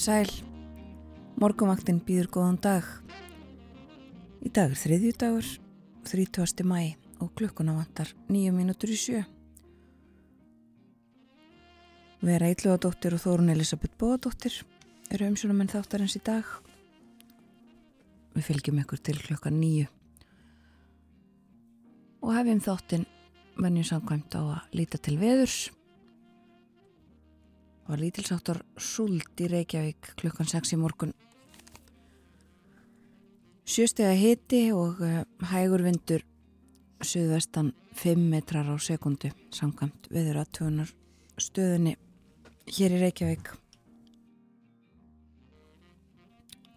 sæl, morgumaktinn býður góðan dag. Í dag er þriðjú dagur, 30. mæ og klukkuna vantar nýju mínútur í sjö. Vera Ílluadóttir og Þórun Elisabeth Bóadóttir eru umsjónamenn þáttarins í dag. Við fylgjum ykkur til klukka nýju og hefjum þáttinn venjum samkvæmt á að líta til veðurs var lítilsáttar súld í Reykjavík klukkan 6 í morgun. Sjöstega hiti og uh, hægur vindur söðvestan 5 metrar á sekundu samkvæmt viður aðtöðunar stöðunni hér í Reykjavík.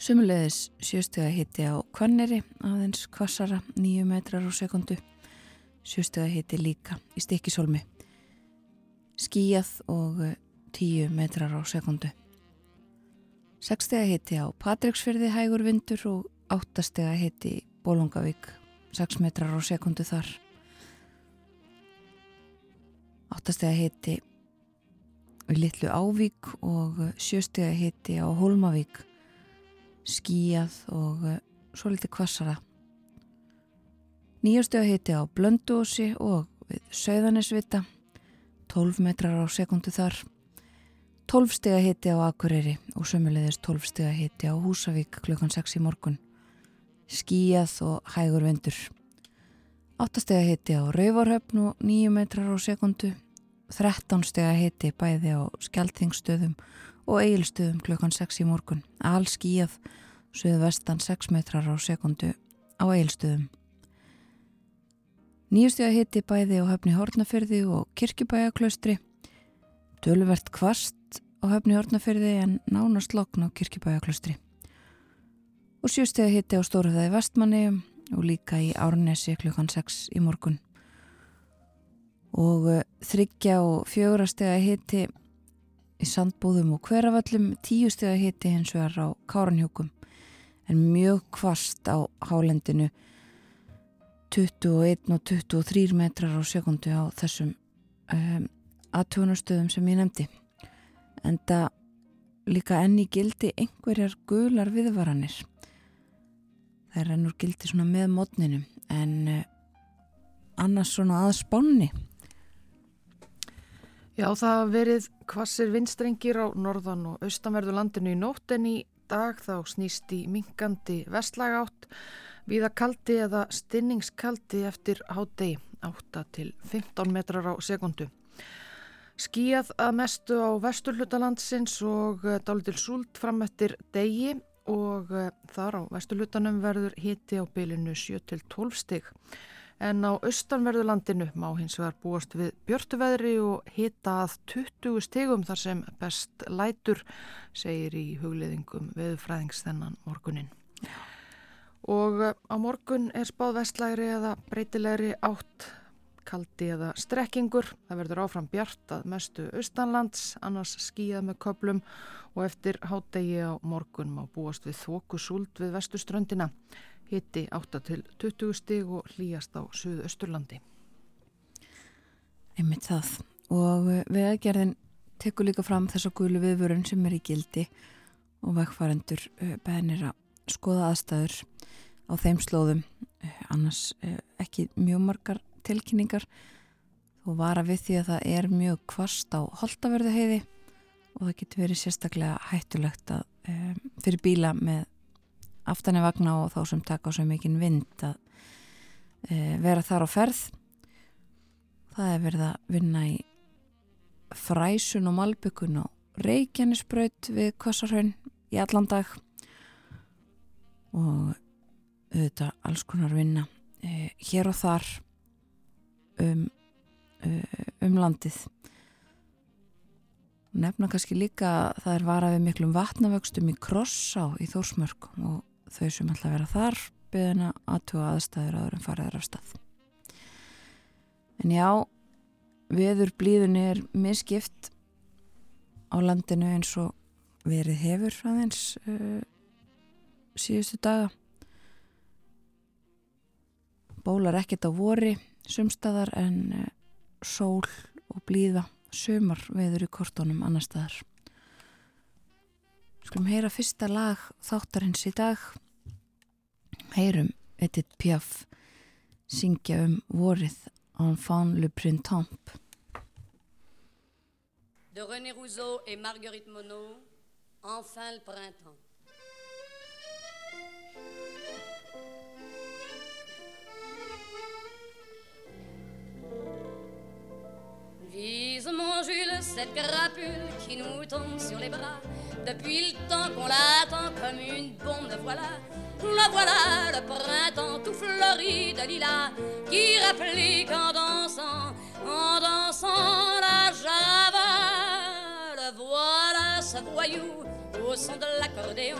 Sumulegðis sjöstega hiti á Kvanneri aðeins kvassara 9 metrar á sekundu. Sjöstega hiti líka í stikisólmi. Skíjað og uh, 10 metrar á sekundu. 6 steg hitti á Patricksfyrði hægur vindur og 8 steg hitti Bólungavík 6 metrar á sekundu þar. 8 steg hitti Littlu Ávík og 7 steg hitti á Holmavík skíjað og svo litið kvassara. 9 steg hitti á Blöndósi og við Söðanesvita 12 metrar á sekundu þar. 12 steg að hitti á Akureyri og sömulegðist 12 steg að hitti á Húsavík klukkan 6 í morgun. Skíjað og hægur vendur. 8 steg að hitti á Rauvarhöfn og 9 metrar á sekundu. 13 steg að hitti bæði á Skeltingstöðum og Eilstöðum klukkan 6 í morgun. All skíjað, söðu vestan 6 metrar á sekundu á Eilstöðum. 9 steg að hitti bæði á höfni Hortnafyrði og Kirkibæjaklaustri. Dölvert kvast á höfni Hortnaferði en nánast lokn á kirkibæjaklustri. Og sjústegi hitti á Stórhæði vestmanni og líka í Árnesi klukkan 6 í morgun. Og eh, þryggja og fjögra stegi hitti í sandbúðum og hverjaföllum, tíu stegi hitti hins vegar á Káranhjókum en mjög kvast á hálendinu 21 og 23 metrar á sekundu á þessum um, aðtjónastöðum sem ég nefndi en það líka enni gildi einhverjar gular viðvaranir. Það er ennur gildi svona með mótninu en uh, annars svona að spánni. Já það verið hvassir vinstrengir á norðan og austanverðu landinu í nótt en í dag þá snýst í mingandi vestlagátt viða kaldi eða stinningskaldi eftir hádegi 8 til 15 metrar á sekundu Skíjað að mestu á vesturhlutalandsins og eh, dálítil súld fram eftir degi og eh, þar á vesturhlutanum verður hiti á bylinu 7-12 stig. En á austanverðulandinu má hins vegar búast við björtuveðri og hita að 20 stigum þar sem best lætur, segir í hugliðingum veðufræðings þennan morgunin. Og eh, á morgun er spáð vestlæri eða breytilegri átt kaldi eða strekkingur. Það verður áfram bjart að mestu austanlands, annars skíjað með köplum og eftir hádegi á morgun má búast við þóku súld við vestuströndina. Hitti 8 til 20 stig og hlýjast á Suðausturlandi. Einmitt það og veðgerðin tekur líka fram þessa gulu viðvörun sem er í gildi og vegfarendur eh, beðnir að skoða aðstæður á þeim slóðum eh, annars eh, ekki mjög margar tilkynningar. Og vara við því að það er mjög kvast á holdaverðu heiði og það getur verið sérstaklega hættulegt að, um, fyrir bíla með aftanir vagna og þá sem taka svo mikinn vind að um, vera þar á ferð. Það er verið að vinna í fræsun og malbyggun og reykjanisbraut við Kvassarhaun í allan dag og auðvitað alls konar vinna eh, hér og þar um um landið. Nefna kannski líka að það er varað við miklum vatnavöxtum í Krossá í Þórsmörk og þau sem ætla að vera þar byggðina aðtuga aðstæður aður en faraður af stað. En já, viður blíðunni er miskipt á landinu eins og verið hefur aðeins uh, síðustu daga. Bólar ekkert á vori, sumstaðar en uh, sól og blíða sömar veður í kortónum annar staðar. Skulum heyra fyrsta lag þáttarins í dag. Heyrum Edith Piaf syngja um vorið Enfant le printemps. De René Rousseau et Marguerite Monod, Enfin le printemps. Vise mon Jules cette crapule qui nous tombe sur les bras depuis le temps qu'on l'attend comme une bombe. Le voilà, la voilà, le printemps tout fleuri de lilas qui rapplique en dansant, en dansant la java. Voyou au son de l'accordéon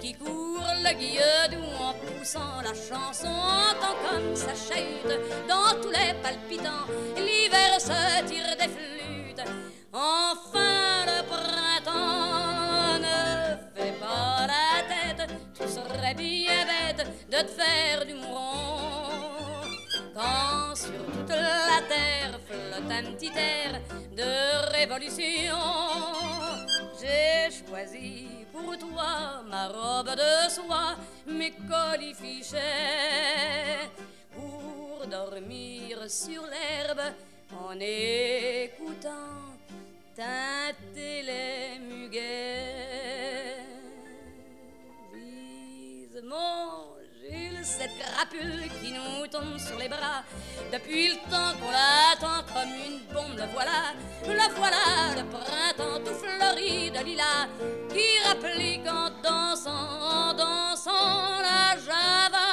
qui court le guilledou en poussant la chanson entend comme ça chahute dans tous les palpitants. L'hiver se tire des flûtes. Enfin le printemps ne fait pas la tête. Tu serais bien bête de te faire du mouron. Quand sur toute la terre flotte un petit air de révolution j'ai choisi pour toi ma robe de soie, mes colifichets, pour dormir sur l'herbe en écoutant teinter les muguets. Cette crapule qui nous tombe sur les bras depuis le temps qu'on l'attend comme une bombe. Le voilà, le voilà, le printemps tout fleuri de lilas qui rapplique en dansant, en dansant la java.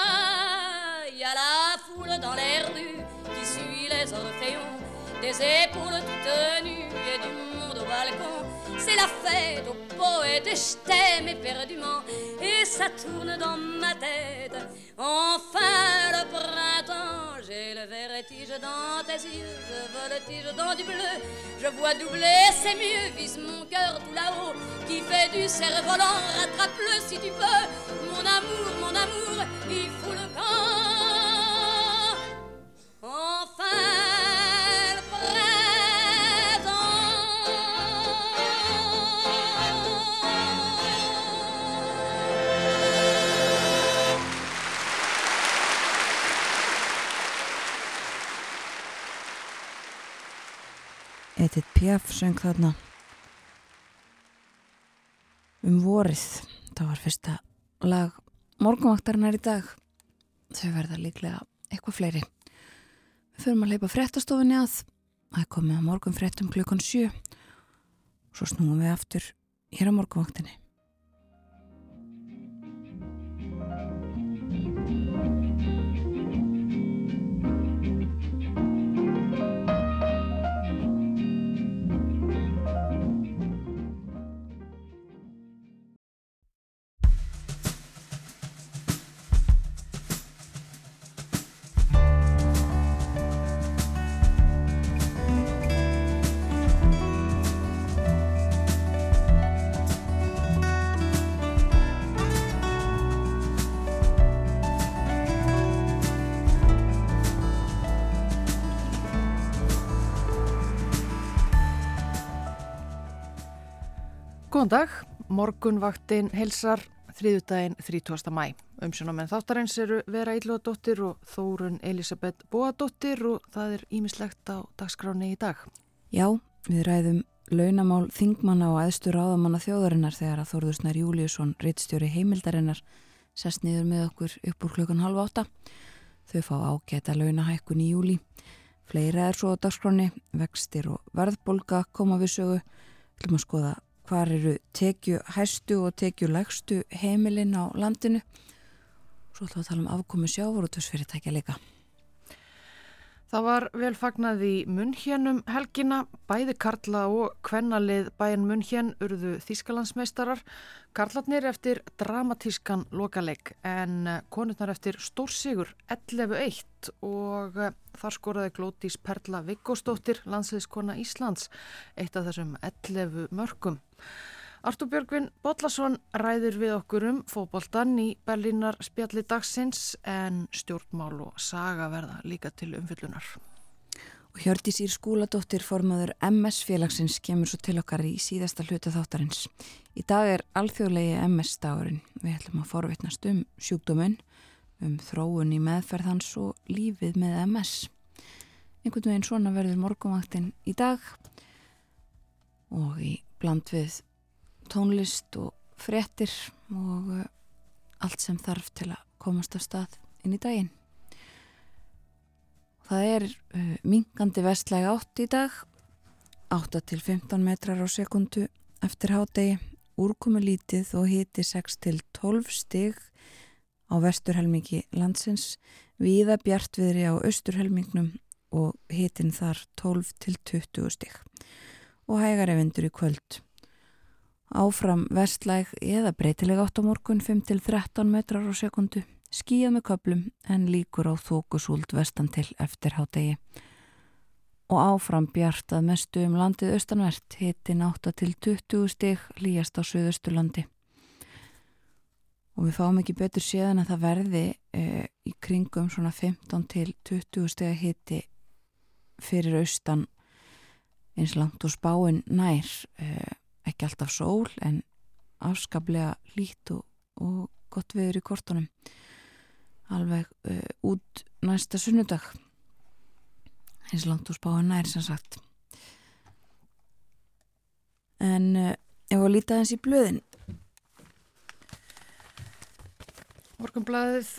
Il y a la foule dans les rues qui suit les orphéons, des épaules toutes nues et du monde au balcon. C'est la fête au poète et je t'aime éperdument et ça tourne dans ma tête. Enfin le printemps, j'ai le vertige dans tes yeux, je voltige dans du bleu. Je vois doubler, c'est mieux, vise mon cœur tout là-haut qui fait du cerf-volant. Rattrape-le si tu peux, mon amour, mon amour, il faut le camp. Enfin. Edith Piaf söng þarna um vorið. Það var fyrsta lag morgunvaktarinnar í dag. Þau verða líklega eitthvað fleiri. Við förum að leipa fréttastofinni að. Það komið að morgun fréttum klukkan 7 og svo snúum við aftur hér á morgunvaktinni Góðan dag, morgunvaktin helsar þriðudaginn 30. mæ. Umsjónamenn þáttarins eru Vera Ílluadóttir og Þórun Elisabeth Bóadóttir og það er ímislegt á dagskráni í dag. Já, við ræðum launamál þingmanna og aðstur áðamanna þjóðarinnar þegar að Þórðursnær Júliusson, reittstjóri heimildarinnar, sest niður með okkur upp úr klukkan halv átta. Þau fá ágæta launahækkun í júli. Fleira er svo á dagskráni, vextir og verðbolga koma við sögu. Þú ætlum að skoða hvar eru tekju hæstu og tekju lægstu heimilinn á landinu? Svo ætlum við að tala um afkomi sjávorútusfyrirtækja líka Það var vel fagnað í munnhjennum helgina, bæði Karla og kvennalið bæinn munnhjenn urðu Þískalandsmeistarar. Karlatnir eftir dramatískan lokaleg en konurnar eftir stórsigur 11-1 og þar skoraði Glótís Perla Viggóstóttir, landsliðskona Íslands, eitt af þessum 11 mörgum. Artur Björgvin Bodlason ræðir við okkur um fókbóltan í Berlínar spjalli dagsins en stjórnmál og saga verða líka til umfyllunar. Og Hjördis Ír Skúladóttir formaður MS félagsins kemur svo til okkar í síðasta hluta þáttarins. Í dag er alþjóðlegi MS dagurinn. Við ætlum að forvitnast um sjúkdóminn, um þróun í meðferðans og lífið með MS. Einhvern veginn svona verður morgunvaktinn í dag og í bland við tónlist og frettir og uh, allt sem þarf til að komast af stað inn í daginn. Það er uh, mingandi vestlæg átt í dag, 8 til 15 metrar á sekundu eftir hádegi, úrkomi lítið og hiti 6 til 12 stig á vesturhelmingi landsins, viða bjartviðri á austurhelmingnum og hitin þar 12 til 20 stig og hægari vindur í kvöld. Áfram vestlæg eða breytileg átt á morgun 5-13 metrar á sekundu. Skíða með köplum en líkur á þókusúld vestan til eftirhádegi. Og áfram bjart að mestu um landið austanvert hitin 8-20 stig líjast á Suðausturlandi. Og við fáum ekki betur séðan að það verði e, í kringum svona 15-20 steg hiti fyrir austan eins langt og spáin nær e, ekki alltaf sól en afskaplega lít og, og gott viður í kortunum. Alveg uh, út næsta sunnudag. Eins langt úr spáin nær sem sagt. En uh, ég var að líta eins í blöðin. Morgunblæðið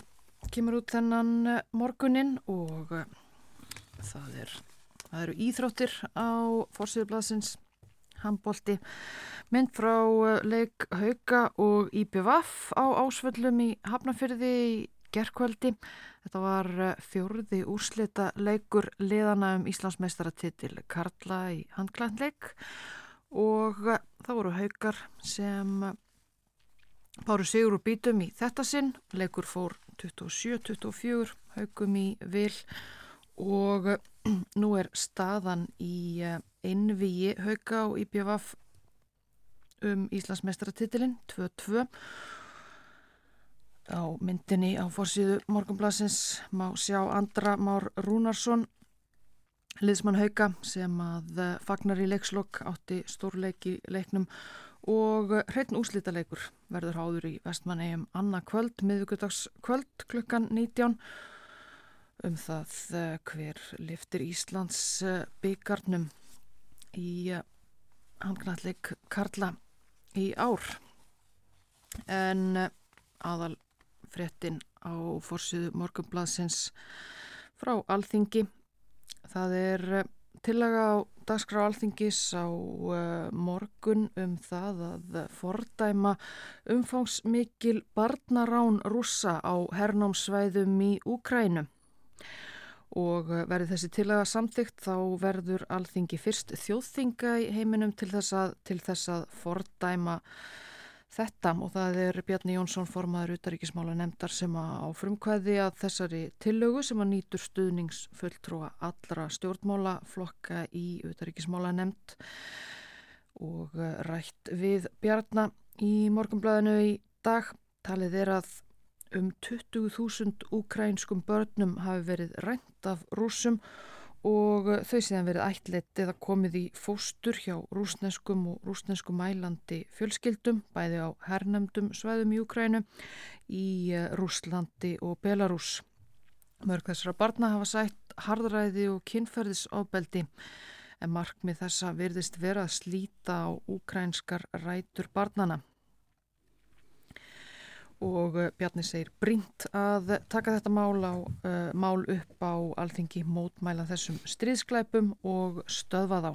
kemur út þennan uh, morgunin og það er það eru íþróttir á fórsýðublaðsins handbólti. Mynd frá uh, leik Hauka og IPVAF á ásvöllum í Hafnafyrði í gerðkvöldi. Þetta var uh, fjörði úrslita leikur liðana um Íslandsmeistaratitil Karla í handklæðleik og uh, það voru Haukar sem báru sigur og bítum í þetta sinn. Leikur fór 27-24, Haukum í vil og nú er staðan í einvíi hauka og IPVF um Íslandsmestratitilinn 2-2 á myndinni á fórsíðu Morgonblassins má sjá Andra Már Rúnarsson liðsmann hauka sem að fagnar í leikslokk átti stórleiki leiknum og hreitn úslítaleikur verður háður í vestmannegjum Anna Kvöld, miðugudags Kvöld klukkan 19 um það hver liftir Íslands byggarnum í eh, handknalleg Karla í ár. En eh, aðal fréttin á fórsýðu morgunbladsins frá Alþingi. Það er eh, tillaga á dagskrá Alþingis á morgun um það að fordæma umfangsmikil barnarán rúsa á hernámsvæðum í Úkrænum og eh, verði þessi tilaga samþygt þá verður alþingi fyrst þjóðþinga í heiminum til þess að, til þess að fordæma þetta. Og það er Bjarni Jónsson formaður utaríkismála nefndar sem á frumkvæði að þessari tillögu sem að nýtur stuðningsfulltrúa allra stjórnmála flokka í utaríkismála nefnd og eh, rætt við Bjarni í morgunblæðinu í dag. Talið er að um 20.000 ukrænskum börnum hafi verið rænt af rúsum og þau síðan verið ætleitt eða komið í fóstur hjá rúsneskum og rúsneskum mælandi fjölskyldum, bæði á hernemdum sveðum í Ukrænu, í eh, Rúslandi og Belarus. Mörg þessara barna hafa sætt hardræði og kynferðisofbeldi en markmið þessa virðist vera að slíta á ukrænskar rætur barnana og eh, Bjarni segir brínt að taka þetta mál, á, uh, mál upp á alþingi mótmæla þessum stríðsklæpum og stöðva þá.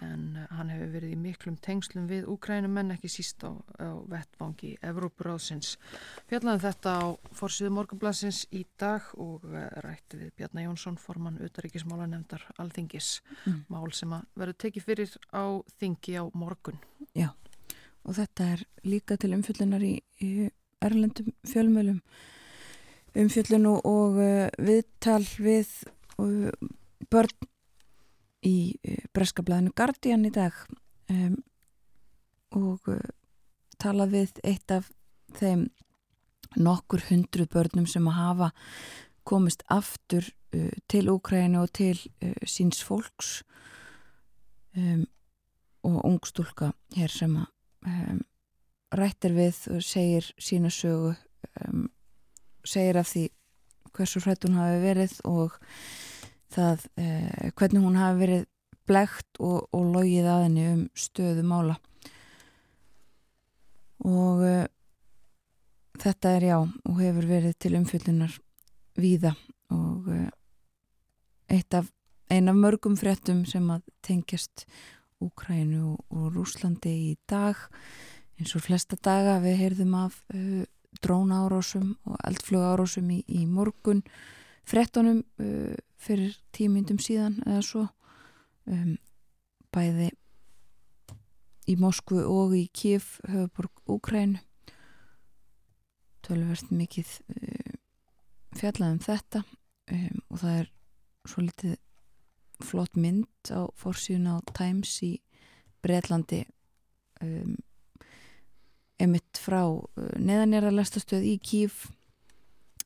en uh, hann hefur verið í miklum tengslum við Úkrænumenn ekki síst á, á vettvangi Evrópuráðsins. Fjallaðum þetta á forsiðu morgunblassins í dag og rætti við Bjarnar Jónsson formann utaríkismála nefndar alþingis mm. mál sem að verður tekið fyrir á þingi á morgun. Já og þetta er líka til umfjöllunar í, í erlendum fjölmjölum umfjöllun og, og uh, viðtal við uh, börn í eh, breskablaðinu Guardian í dag. Um, og uh, tala við eitt af þeim nokkur hundru börnum sem að hafa komist aftur uh, til Úkrænu og til uh, síns fólks. Um, og ungstúlka hér sem að um, rættir við og segir sína sögu segir af því hversu hrætt hún hafi verið og það eh, hvernig hún hafi verið blegt og, og logið að henni um stöðu mála. Og eh, þetta er já og hefur verið til umfyllunar víða og eh, eitt af eina af mörgum fréttum sem að tengjast Úkrænu og, Rúslandi í dag eins og flesta daga. Við heyrðum af uh, dróna árásum og eldflög árásum í, í morgun. Frettunum uh, fyrir tímyndum síðan eða svo um, bæði í Moskvu og í Kiev höfuborg Úkrænu tölverst mikið uh, fjallað um þetta um, og það er svo litið flott mynd á fórsíðun á Times í Breitlandi um, emitt frá uh, neðanjara lastastöð í Kiev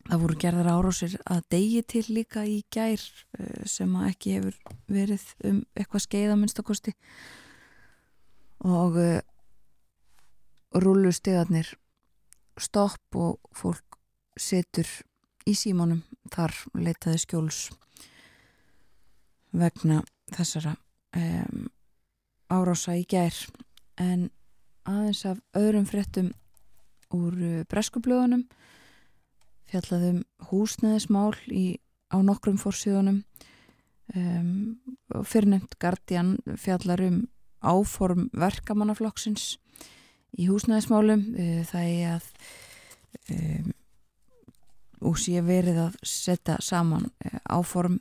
Það voru gerðar árásir að degi til líka í gær eh, sem ekki hefur verið um eitthvað skeiða minnstakosti og uh, rullu stegarnir stopp og fólk setur í símónum þar leitaði skjóls vegna þessara um, árása í gær. En aðeins af öðrum fréttum úr uh, breskublöðunum fjallaðum húsnæðismál í, á nokkrum fórsíðunum um, fyrirnefnt Guardian fjallar um áform verkamannaflokksins í húsnæðismálum uh, það er að um, og sé verið að setja saman uh, áform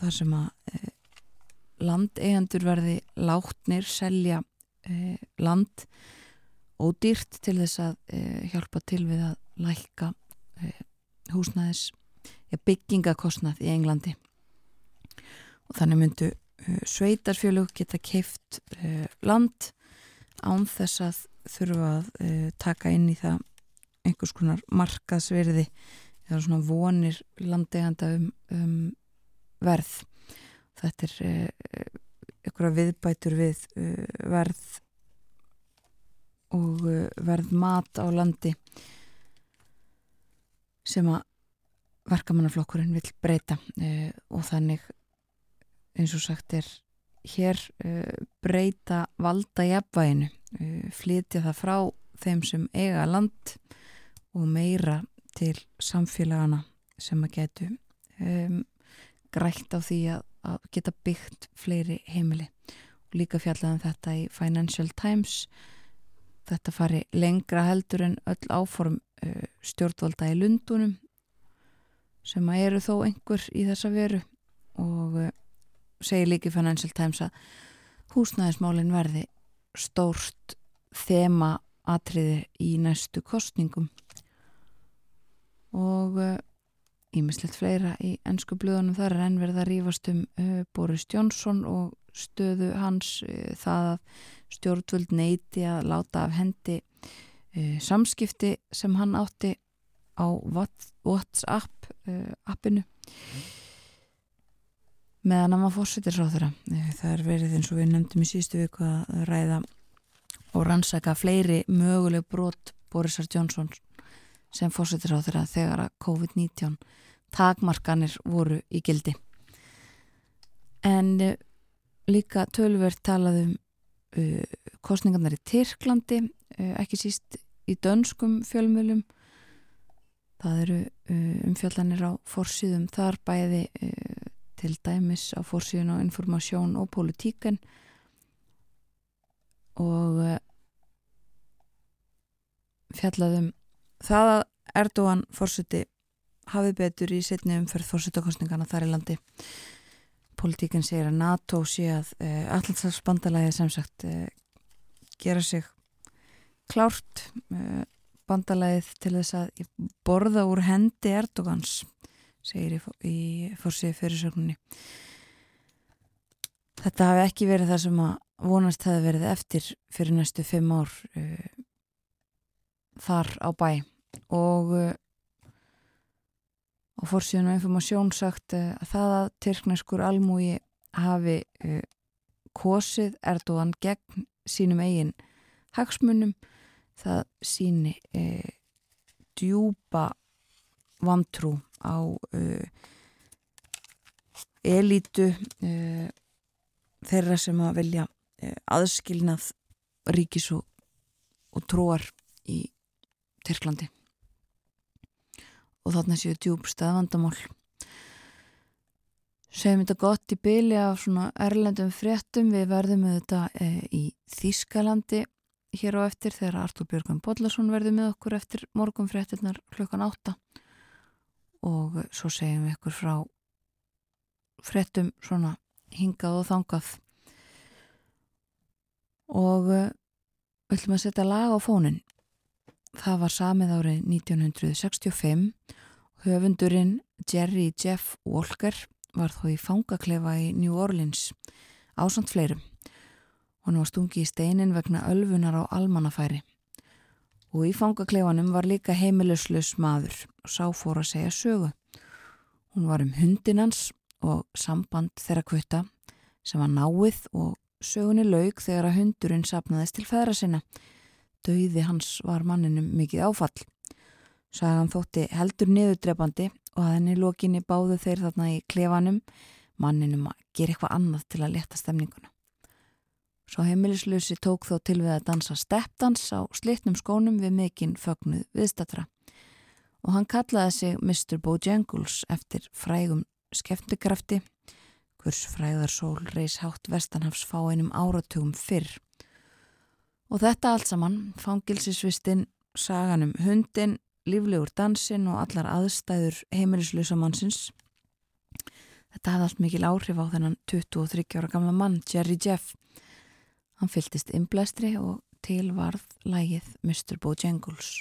þar sem að uh, landeigandur verði látnir selja uh, land ódýrt til þess að uh, hjálpa til við að lækka húsnæðis byggingakostnað í Englandi. Og þannig myndu sveitarfjölug geta keift land án þess að þurfa að taka inn í það einhvers konar markaðsverði eða svona vonir landeganda um, um verð. Þetta er uh, einhverja viðbætur við uh, verð og uh, verð mat á landi sem að verkamannaflokkurinn vil breyta og þannig eins og sagt er hér breyta valda jafnvæginu, flytja það frá þeim sem eiga land og meira til samfélagana sem að getu um, grætt á því að, að geta byggt fleiri heimili. Og líka fjallaðan um þetta í Financial Times. Þetta fari lengra heldur en öll áform stjórnvalda í Lundunum sem að eru þó einhver í þessa veru. Og uh, segir líki Financial Times að húsnæðismálin verði stórst þema atriði í næstu kostningum og ímislegt uh, fleira í ennsku blöðunum þar er ennverð að rýfast um uh, Boris Johnson og stöðu hans það að stjórnvöld neiti að láta af hendi samskipti sem hann átti á WhatsApp uh, appinu. Meðan sá þeirra eh, það er verið eins og við nefndum í síðustu viku að ræða og rannsaka fleiri möguleg brot Borisar Jónsson sem fórsetir á þeirra þegar að COVID-19 takmarkanir voru í gildi. En uh, líka tölver talaðum uh, kostningarnar í Tyrklandi ekki síst í dönskum fjölmjölum Það eru uh, umfjallanir á fórsýðum þar bæði uh, til dæmis á fórsýðun og informasjón og politíken og uh, fjallaðum það að Erdogan fórseti hafið betur í setni umferð fórsetakostningana þar í landi. Politíkinn segir að NATO sé að uh, allansafsbandalæði sem sagt uh, gera sig klárt uh, bandalæðið til þess að borða úr hendi Erdogans segir í, í fórsið fyrirsögninni. Þetta hafi ekki verið það sem að vonast hefði verið eftir fyrir næstu fimm ár þar á bæ og og fórsíðan og informasjón sagt uh, að það að Tyrkneskur almúi hafi kosið Erdogan gegn sínum eigin hagsmunum það síni djúpa vantrú á elítu þeirra sem að vilja eh, aðskilnað ríkis og, og tróar í Tyrklandi og þarna séu djúb staðvandamál. Segjum þetta gott í byli af svona erlendum fréttum. Við verðum með þetta e, í Þískalandi hér á eftir þegar Artur Björgum Bodlason verður með okkur eftir morgun fréttinnar klukkan átta. Og svo segjum við ykkur frá fréttum svona hingað og þangað. Og uh, ætlum að setja lag á fónin það var samið árið 1965 höfundurinn Jerry Jeff Walker var þó í fangaklefa í New Orleans ásand fleirum. Hann var stungi í steinin vegna ölfunar á almannafæri. Og í fangaklefanum var líka heimiluslus maður og sá fór að segja sögu. Hún var um hundinans og samband þeirra kvötta sem var náið og sögunni laug þegar að hundurinn sapnaðist til feðra sinna. Dauði hans var manninum mikið áfall. Sagan þótti heldur niðurdrepandi og að henni lokinni báðu þeir þarna í klefanum manninum að gera eitthvað annað til að leta stemninguna. Svo heimilislusi tók þó til við að dansa steppdans á slitnum skónum við mikinn fögnuð viðstatra og hann kallaði sig Mr. Bojangles eftir frægum skefndukrafti hvers fræðarsól reys hátt vestanhafs fá einum áratugum fyrr. Og þetta allt saman, fangilsisvistinn, saganum hundin, líflegur dansin og allar aðstæður heimilislösa mannsins. Þetta hafði allt mikil áhrif á þennan 23 ára gamla mann, Jerry Jeff. Hann fyltist inblæstri og tilvarð lægið Mr. Bojangles.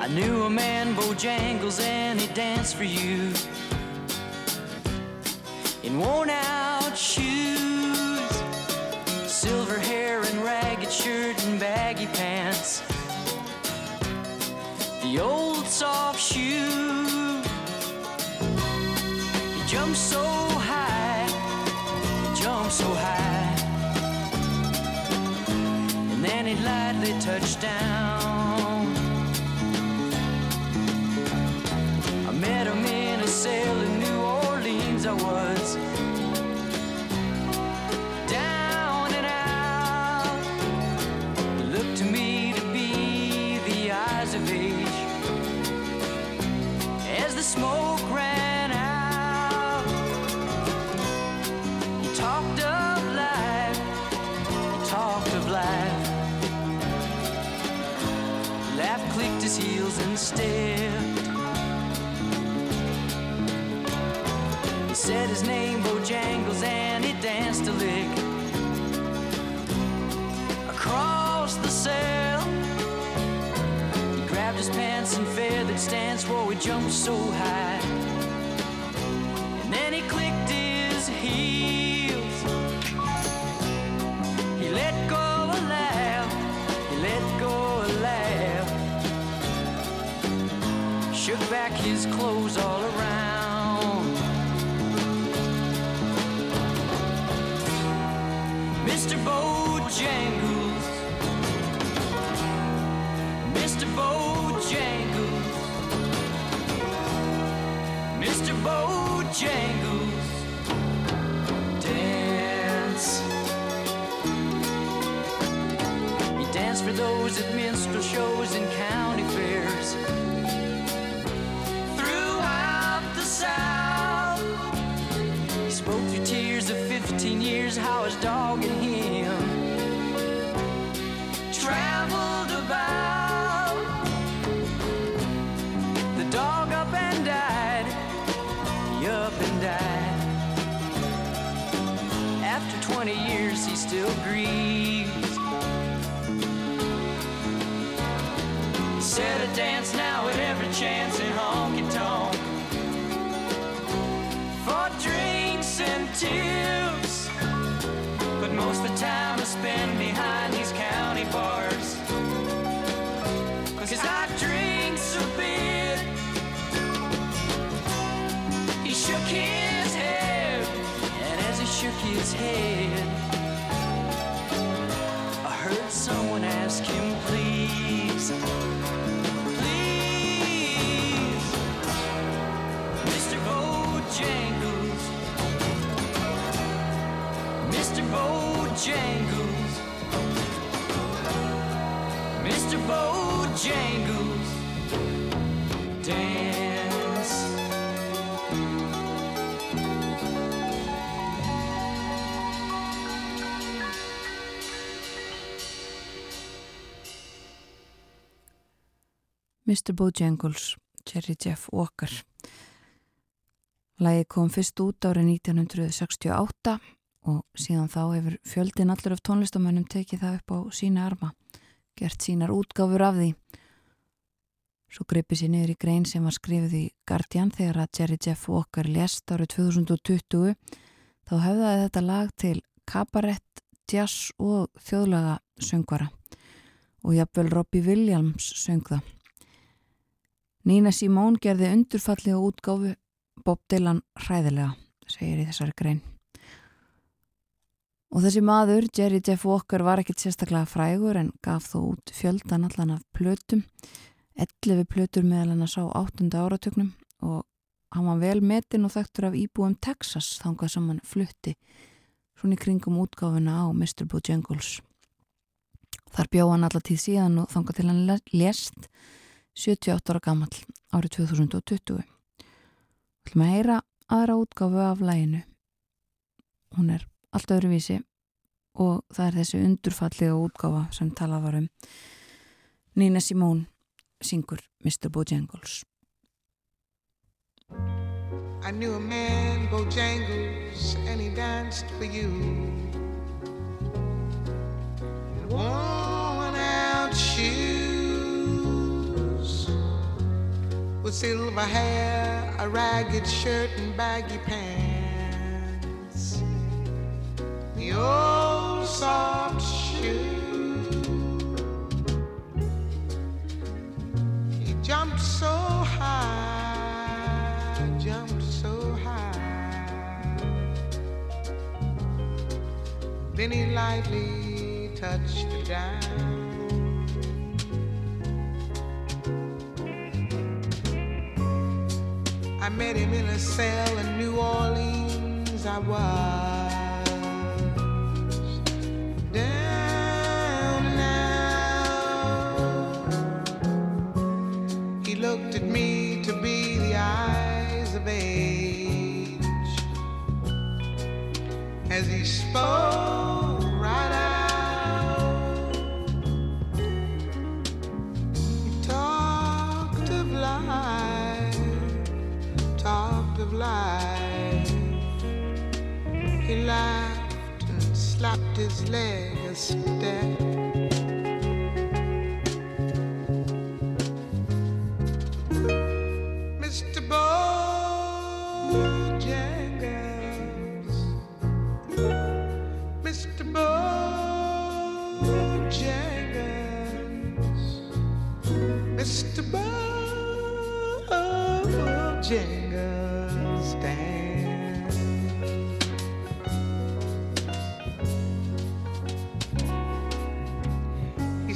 I knew a man, Bojangles, and he danced for you in worn out shoes, silver hair and ragged shirt and baggy pants. The old soft shoe, he jumped so high, he jumped so high, and then he lightly touched down. Stared. said his name, Bojangles, and he danced a lick across the cell. He grabbed his pants and feathered stance, whoa, he jumped so high. And then he clicked his heels. His clothes all around. Mr. Bojangles, Mr. Bojangles, Mr. Bojangles, dance. He danced for those at minstrel shows and county years how his dog and him traveled about. The dog up and died, up and died. After 20 years, he still grieves. He said a dance now at every chance in honky tonk for drinks and tips. I heard someone ask him, please. Please, Mr. Bojangles, Mr. Bojangles, Mr. Bojangles, Mr. Bojangles, Jerry Jeff Walker. Lægi kom fyrst út árið 1968 og síðan þá hefur fjöldin allur af tónlistamönnum tekið það upp á sína arma, gert sínar útgáfur af því. Svo gripi sér niður í grein sem var skrifið í Guardian þegar að Jerry Jeff Walker lest árið 2020 þá hefðaði þetta lag til kabarett, jazz og þjóðlaga söngvara og jafnvel Robbie Williams söng það. Nína Simón gerði undurfallega útgáfu Bob Dylan hræðilega, segir í þessari grein. Og þessi maður, Jerry Jeff Walker, var ekkit sérstaklega frægur en gaf þó út fjöldan allan af plötum, 11 plötur meðal hann að sá 8. áratöknum og hann var vel metin og þekktur af íbúum Texas þangað sem hann flutti svona í kringum útgáfuna á Mr. Bojangles. Þar bjóð hann alla tíð síðan og þangað til hann lest 78 ára gammal árið 2020. Þú ætlum að heyra aðra útgáfu af læginu. Hún er allt öðru vísi og það er þessi undurfallega útgáfa sem talað var um. Nina Simone syngur Mr. Bojangles. I knew a man, Bojangles, and he danced for you. In with silver hair, a ragged shirt, and baggy pants. The old soft shoe. He jumped so high, jumped so high. Then he lightly touched the down. I met him in a cell in New Orleans. I was down now. He looked at me to be the eyes of age as he spoke slapped his leg a step. Mr. Bojangles, Mr. Bojangles, Mr. Bojangles,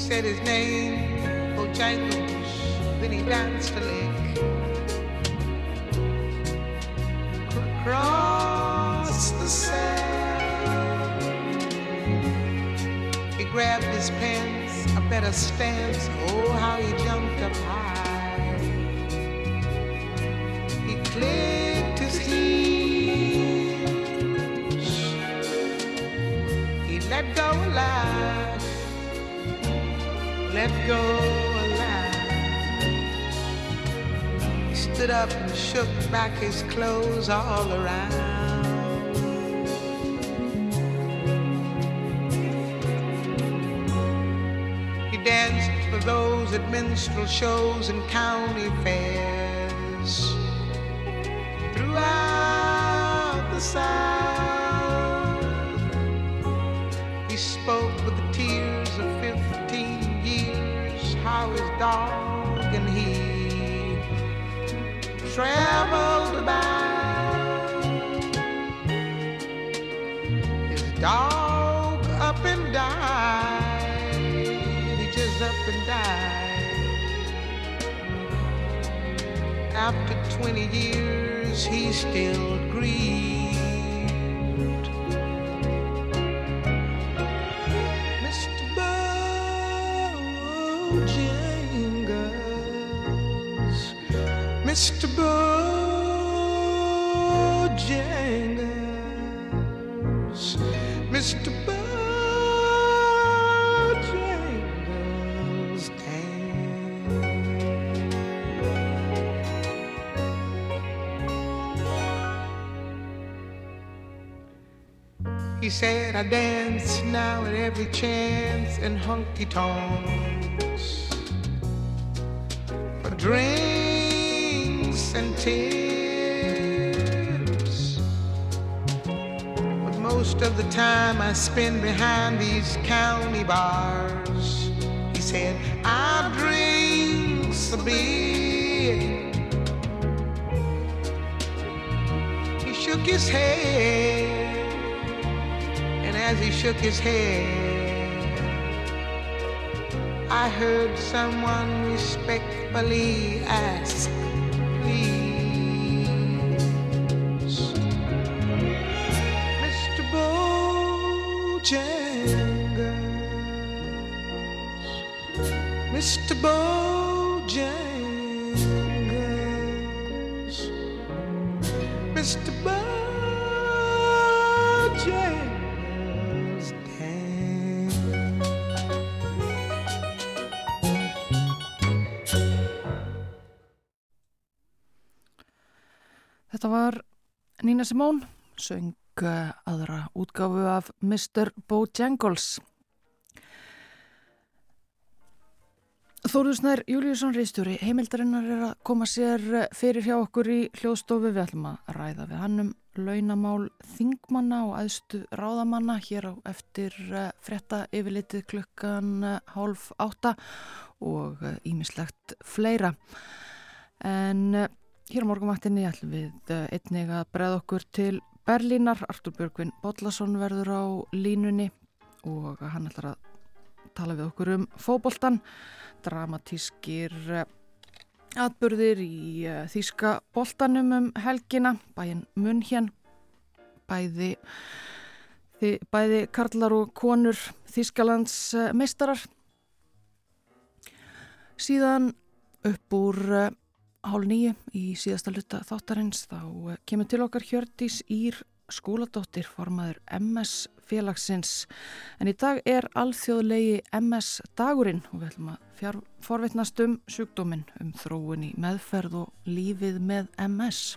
said his name, Bojangles, then he danced a lick. across the sand. He grabbed his pants, a better stance. Oh, how he jumped up go alive. He stood up and shook back his clothes all around. He danced for those at minstrel shows and county fairs traveled about. His dog up and died, he just up and died. After 20 years, he still grieved. Mr. Bojangles, Mr. Bojangles, damn. He said, I dance now at every chance in honky tonks But most of the time I spend behind these county bars. He said, I drink a beer. He shook his head. And as he shook his head, I heard someone respectfully ask, Nina Simone, söng eh, aðra útgáfu af Mr. Bojangles. Þóruðsnær Júliusson Reistjóri, heimildarinnar er að koma sér eh, fyrir hjá okkur í hljóðstofu. Við ætlum að ræða við hann um launamál þingmanna og aðstu ráðamanna hér á eftir eh, frétta yfirlitið klukkan hálf átta og ímislegt fleira. En hér á morgumaktinni ætlum við eh, einnig að breða okkur til Berlínar. Artur Björgvin Bodlason verður á línunni og hann ætlar að tala við okkur um fóboltan, dramatískir eh, atburðir í eh, þýska boltanum um helgina, bæinn Munhjön, bæði, þi- bæði karlar og konur Þýskalands meistarar. Síðan upp úr hálf nýju í síðasta luta þáttarins þá uh, kemur til okkar Hjördís Ír skóladóttir formaður MS félagsins en í dag er alþjóðlegi MS dagurinn og við ætlum að fjár, forvitnast um sjúkdóminn um þróun í meðferð og lífið með MS.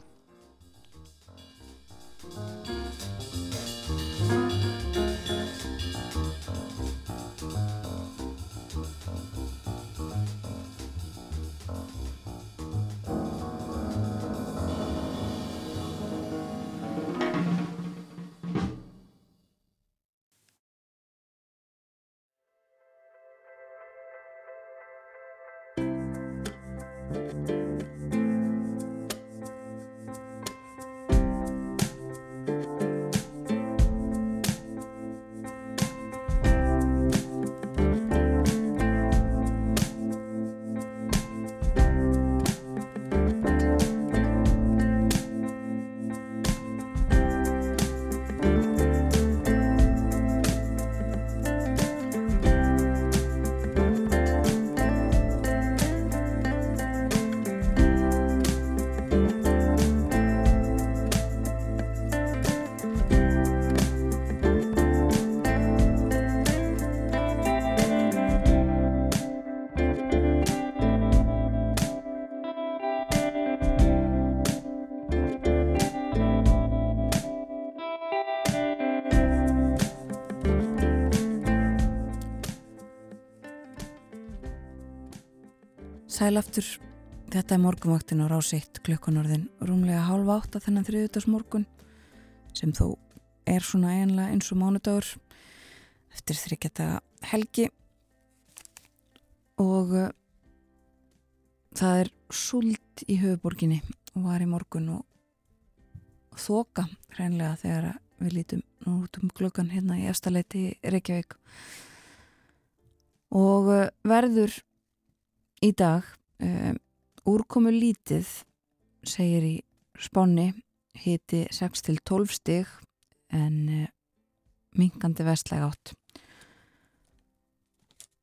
Sælaftur, þetta er morgunvaktin á rásitt klukkanorðin rúmlega hálfa átt að þennan þriðutarsmorgun sem þó er svona einlega eins og mánudagur eftir þryggjata helgi. Og uh, það er sult í höfuborginni og var í morgun og þoka hreinlega þegar við lítum nú út um klukkan hérna í efstaleiti Reykjavík. Og uh, verður í dag um, úrkomu lítið segir í spáni hiti 6-12 stig en uh, minkandi vestlæg átt.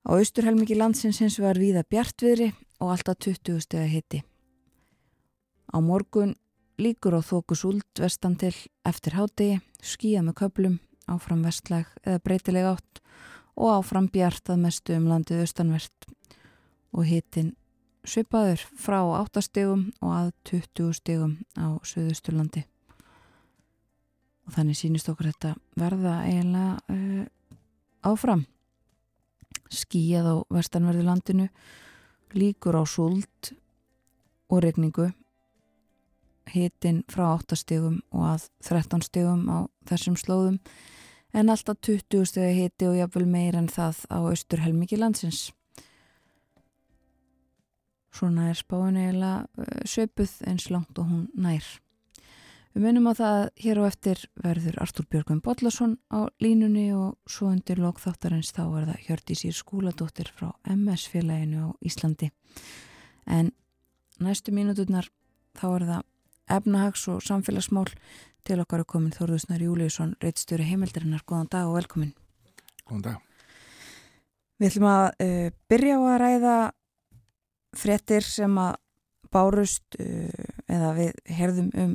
Á austurhelmiki landsins hins var viða bjartviðri og alltaf 20 steg hiti. Á morgun líkur á þóku súld vestan til eftir hádegi, skíja með köplum áfram vestlæg eða breytileg átt og áfram bjart að mestu um landið austanvert. Og hitin svipaður frá 8 stegum og að 20 stegum á Suðusturlandi og þannig sínist okkur þetta verða eiginlega uh, áfram. Skíjað á vestanverðu landinu líkur á súld og regningu hitin frá 8 stegum og að 13 stegum á þessum slóðum. En alltaf 20 stegi hiti og jáfnvel meir en það á austurhelmiki landsins Svona er spáin eiginlega uh, söpuð eins langt og hún nær. Við munum á það hér og eftir verður Artúr Björgum Bodlason á línunni og svo undir lokþáttarins þá er það Hjördi Sýr skúladóttir frá MS félaginu á Íslandi. En næstu mínuturnar þá er það efnahags og samfélagsmál til okkar er komin Þorðusnar Júliusson, reittstjóri heimildarinnar. Góðan dag og velkomin. Góðan dag. Við ætlum að uh, byrja á að ræða frettir sem að bárust uh, eða við herðum um,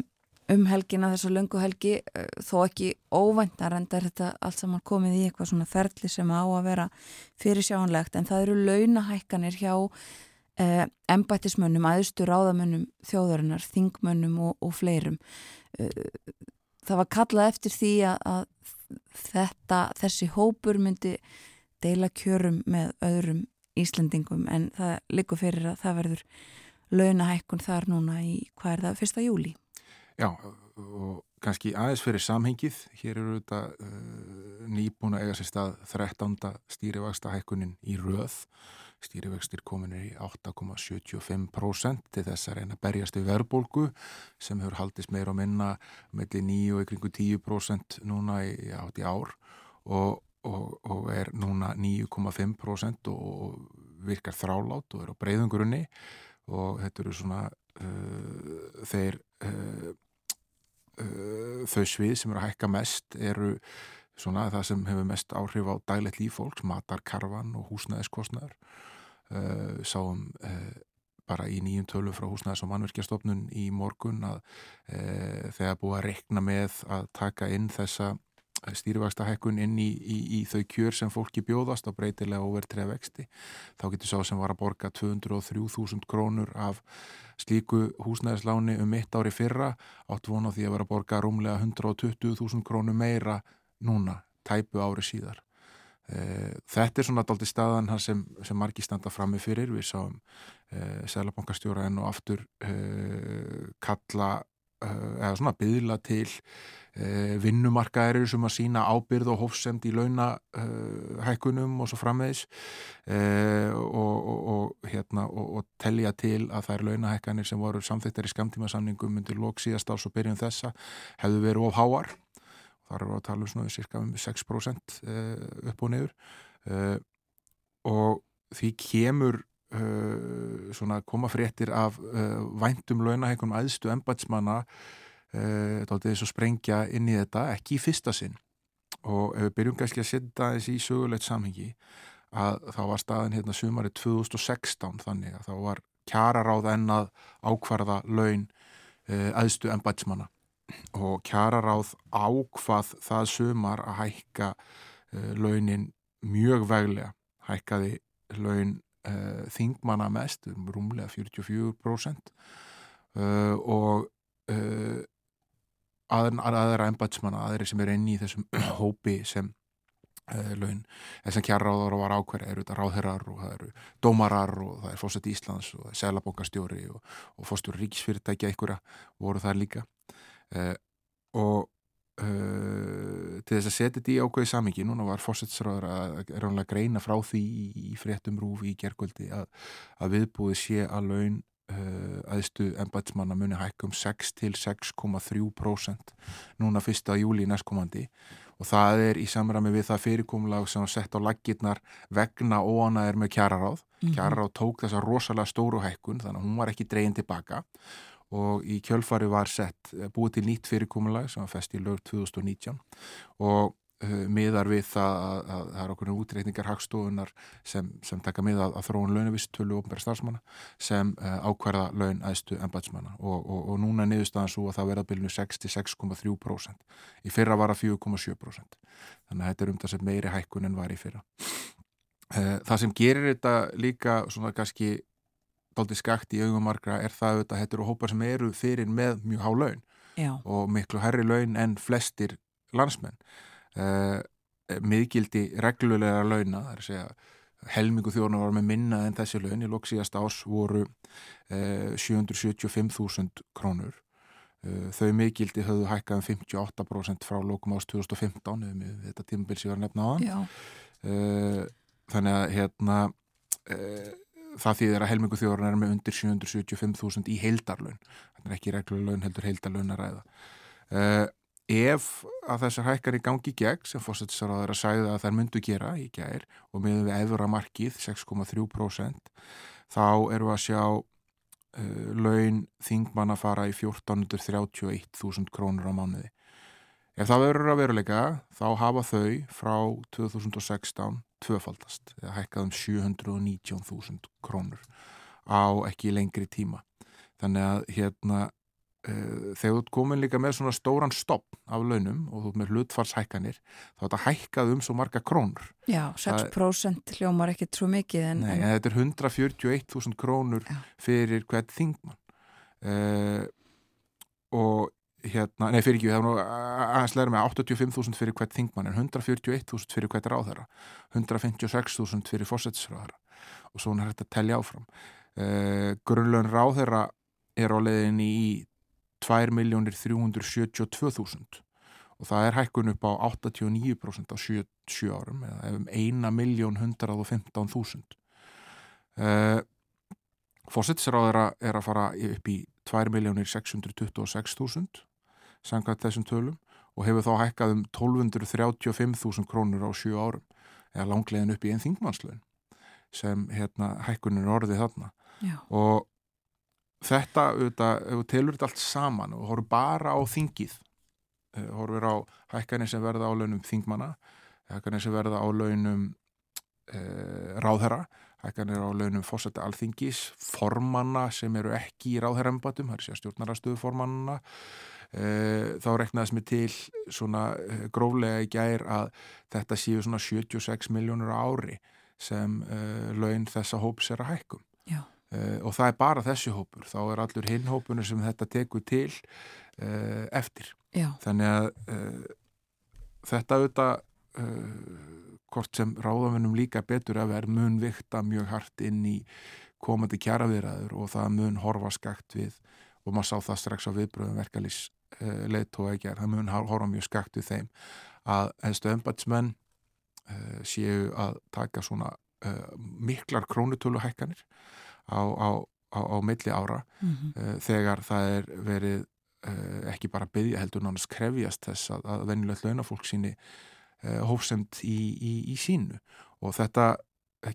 um helgina þessu löngu helgi uh, þó ekki óvæntar en þetta allt saman komið í eitthvað svona ferli sem á að vera fyrir sjáanlegt en það eru launahækkanir hjá uh, embættismönnum, aðstu ráðamönnum þjóðarinnar, þingmönnum og, og fleirum. Það var kallað eftir því að þetta, þessi hópur myndi deila kjörum með öðrum Íslandingum en það likur fyrir að það verður launahækkun þar núna í hvað er það, fyrsta júli? Já, og kannski aðeins fyrir samhengið, hér eru þetta uh, nýbúna eiga sér stað 13. stýrivagsta hækkunin í röð, stýrivextir kominir í 8,75% til þess að reyna að berjast við verðbólgu sem hefur haldist meira og minna með 9 og ykkur 10% núna í, í ár og og, og er núna 9,5% og virkar þrálátt og er á breyðungurunni og þetta eru svona uh, þeir uh, uh, þau svið sem eru að hækka mest eru svona það sem hefur mest áhrif á daglegt líf fólks, matarkarfan og húsnæðiskostnæður uh, sáum uh, bara í nýjum tölu frá húsnæðis og mannverkjastofnun í morgun að uh, þegar búið að rekna með að taka inn þessa stýrivaksta hækkun inn í, í, í þau kjör sem fólki bjóðast á breytilega overtreða vexti. Þá getur sá sem var að borga 203.000 krónur af slíku húsnæðisláni um mitt ári fyrra átt vona því að vera að borga rúmlega 120.000 krónur meira núna, tæpu ári síðar. Eh, þetta er svona daldi staðan sem, sem margi standa frammi fyrir. Við sáum eh, Sælabankastjóra enn og aftur eh, kalla eða svona byðla til Eh, vinnumarkaðir sem að sína ábyrð og hófsemt í launahækkunum og svo framvegs eh, og, og, og, hérna, og telja til að það er launahækkanir sem voru samþittar í skamtíma samningum undir lók síðast ás og byrjun þessa hefðu verið of háar. Þar eru að tala um svona cirka um 6% eh, upp og niður. Og því kemur svona koma fréttir af væntum launahækkunum aðstu embatsmanna dálítið þess að sprengja inn í þetta, ekki í fyrsta sinn. Og ef við byrjum kannski að setja þessi í sögulegt samhengi að þá var staðin hérna sumari 2016 þannig að þá var kjararáð ennað ákvarða laun eh, aðstu ennbætsmanna og kjararáð ákvað það sumar að hækka eh, launin mjög veglega. Hækkaði laun eh, þingmanna mest, um rúmlega 44% uh, og uh, aðra ennbætsmanna, aðri sem er inn í þessum hópi sem uh, laun þess að kjærráður var ákverð eru þetta ráðherrar og það eru dómarar og það er fósett Íslands og það er selabókastjóri og, og fóstur ríkisfyrirtækja einhverja voru það líka uh, og Uh, til þess að setja þetta í ákveði samingi núna var fórsettsráður að greina frá því í, fréttum rúfi í gergöldi að, að viðbúið sé að laun uh, aðstu ennbætsmanna muni hækkum 6 til 6,3% núna fyrsta júli næstkomandi. Og það er í samræmi við það fyrirkomlag sem var sett á laggirnar vegna óanaðir með kjararáð. Mm -hmm. kjararáð tók þessa rosalega stóru hækkun þannig að hún var ekki dreyin tilbaka og í kjölfari var sett eh, búið til nýtt fyrirkomulag sem var fest í lög 2019 og uh, miðar við það að það er okkur útreikningar hagstofunar sem, sem taka mið að, að þróun launavistölu og ofnbæra starfsmanna sem uh, ákvarða laun aðstu ennbætsmanna og, og, og núna niðurstaðan svo að það verða bylnu 66,3% í fyrra var að 4,7% þannig að þetta er um þess að meiri hækkun en var í fyrra. Það sem gerir þetta líka svona kannski daldi skakt í augumarkra er það að þetta eru hópar sem eru fyrir með mjög há laun Já. og miklu herri laun en flestir landsmenn. Uh, miðgildi reglulega launa, það er að segja helmingu þjóna var með minna en þessi laun í loksíðast ás voru uh, 775.000 krónur. Uh, þau miðgildi höfðu hækkað um 58% frá lokum ás 2015 eða þetta tímabil sem ég var nefna á þannig að hérna það þýðir að helmingu þjóðurinn er með undir 775.000 í heildarlaun. Þannig ekki reglulegun heldur heildarlaun að ræða. Uh, ef að þessar hækkar í gangi gegn sem fórsættisar að sæða að þær myndu gera í gær og meðan við efura markið 6,3% þá eru að sjá uh, laun þingmann að fara í 1431.000 krónur á mánuði. Ef það verður að veruleika þá hafa þau frá 2016 tvöfaldast eða hækkað um 719.000 krónur á ekki lengri tíma. Þannig að hérna uh, þegar þú komin líka með svona stóran stopp af launum og þú með hlutfarshækkanir þá þetta hækkað um svo marga krónur. Já, 6% það, hljómar ekki trú mikið en, Nei, en þetta er 141.000 krónur já. fyrir hvert þingmann. Uh, og hérna, nei fyrir ekki, það er nú aðeins læra með 85.000 fyrir hvert þingmann en 141.000 fyrir hvert ráðherra 156.000 fyrir fósetsráðherra og svo er þetta að tellja áfram. Uh, grunnlaun ráðherra er á leðinni í 2.372.000 og það er hækkun upp á 89% á 7, 7 árum eða um 1.115.000 uh, fósetsráðherra er að fara upp í 2.626.000 sangat þessum tölum og hefur þá hækkað um 1235.000 krónur á 7 árum eða langlegin upp í einn þingmannslun sem hérna, hækkunin er orðið þarna Já. og þetta auðvitað, ef þú telur þetta allt saman og horfur bara á þingið eh, horfur á hækkanir sem verða á launum þingmanna hækkanir sem verða á launum eh, ráðherra hækkanir á launum fórsætti alþingis formanna sem eru ekki í ráðherrembatum, það er sér stjórnarastöðu formannana Eh, þá reknaðis mig til svona eh, gróflega í gær að þetta séu svona 76 miljónur ári sem uh, laun þessa hóps er að hækkum. Uh, og það er bara þessi hópur. Þá er allur hinn hópunur sem þetta tekur til uh, eftir. Já. þannig að þetta auðvitað hvort sem ráðafinnum líka betur að verð mun vikta mjög hart inn í komandi kjaraviðræður og það mun horfa skakt við og maður sá það strax á viðbröðum verkalýs uh, leittóa ekki er, það mun horfa mjög skakt við þeim að helstu embatsmenn eh, séu að taka svona uh, miklar krónutöluhækkanir á, á, á, á milli ára mm -hmm. þegar það er verið ekki bara byggja heldur nánast krefjast þess að, að venjulegt launafólk síni hófsemt í, í, í sínu og þetta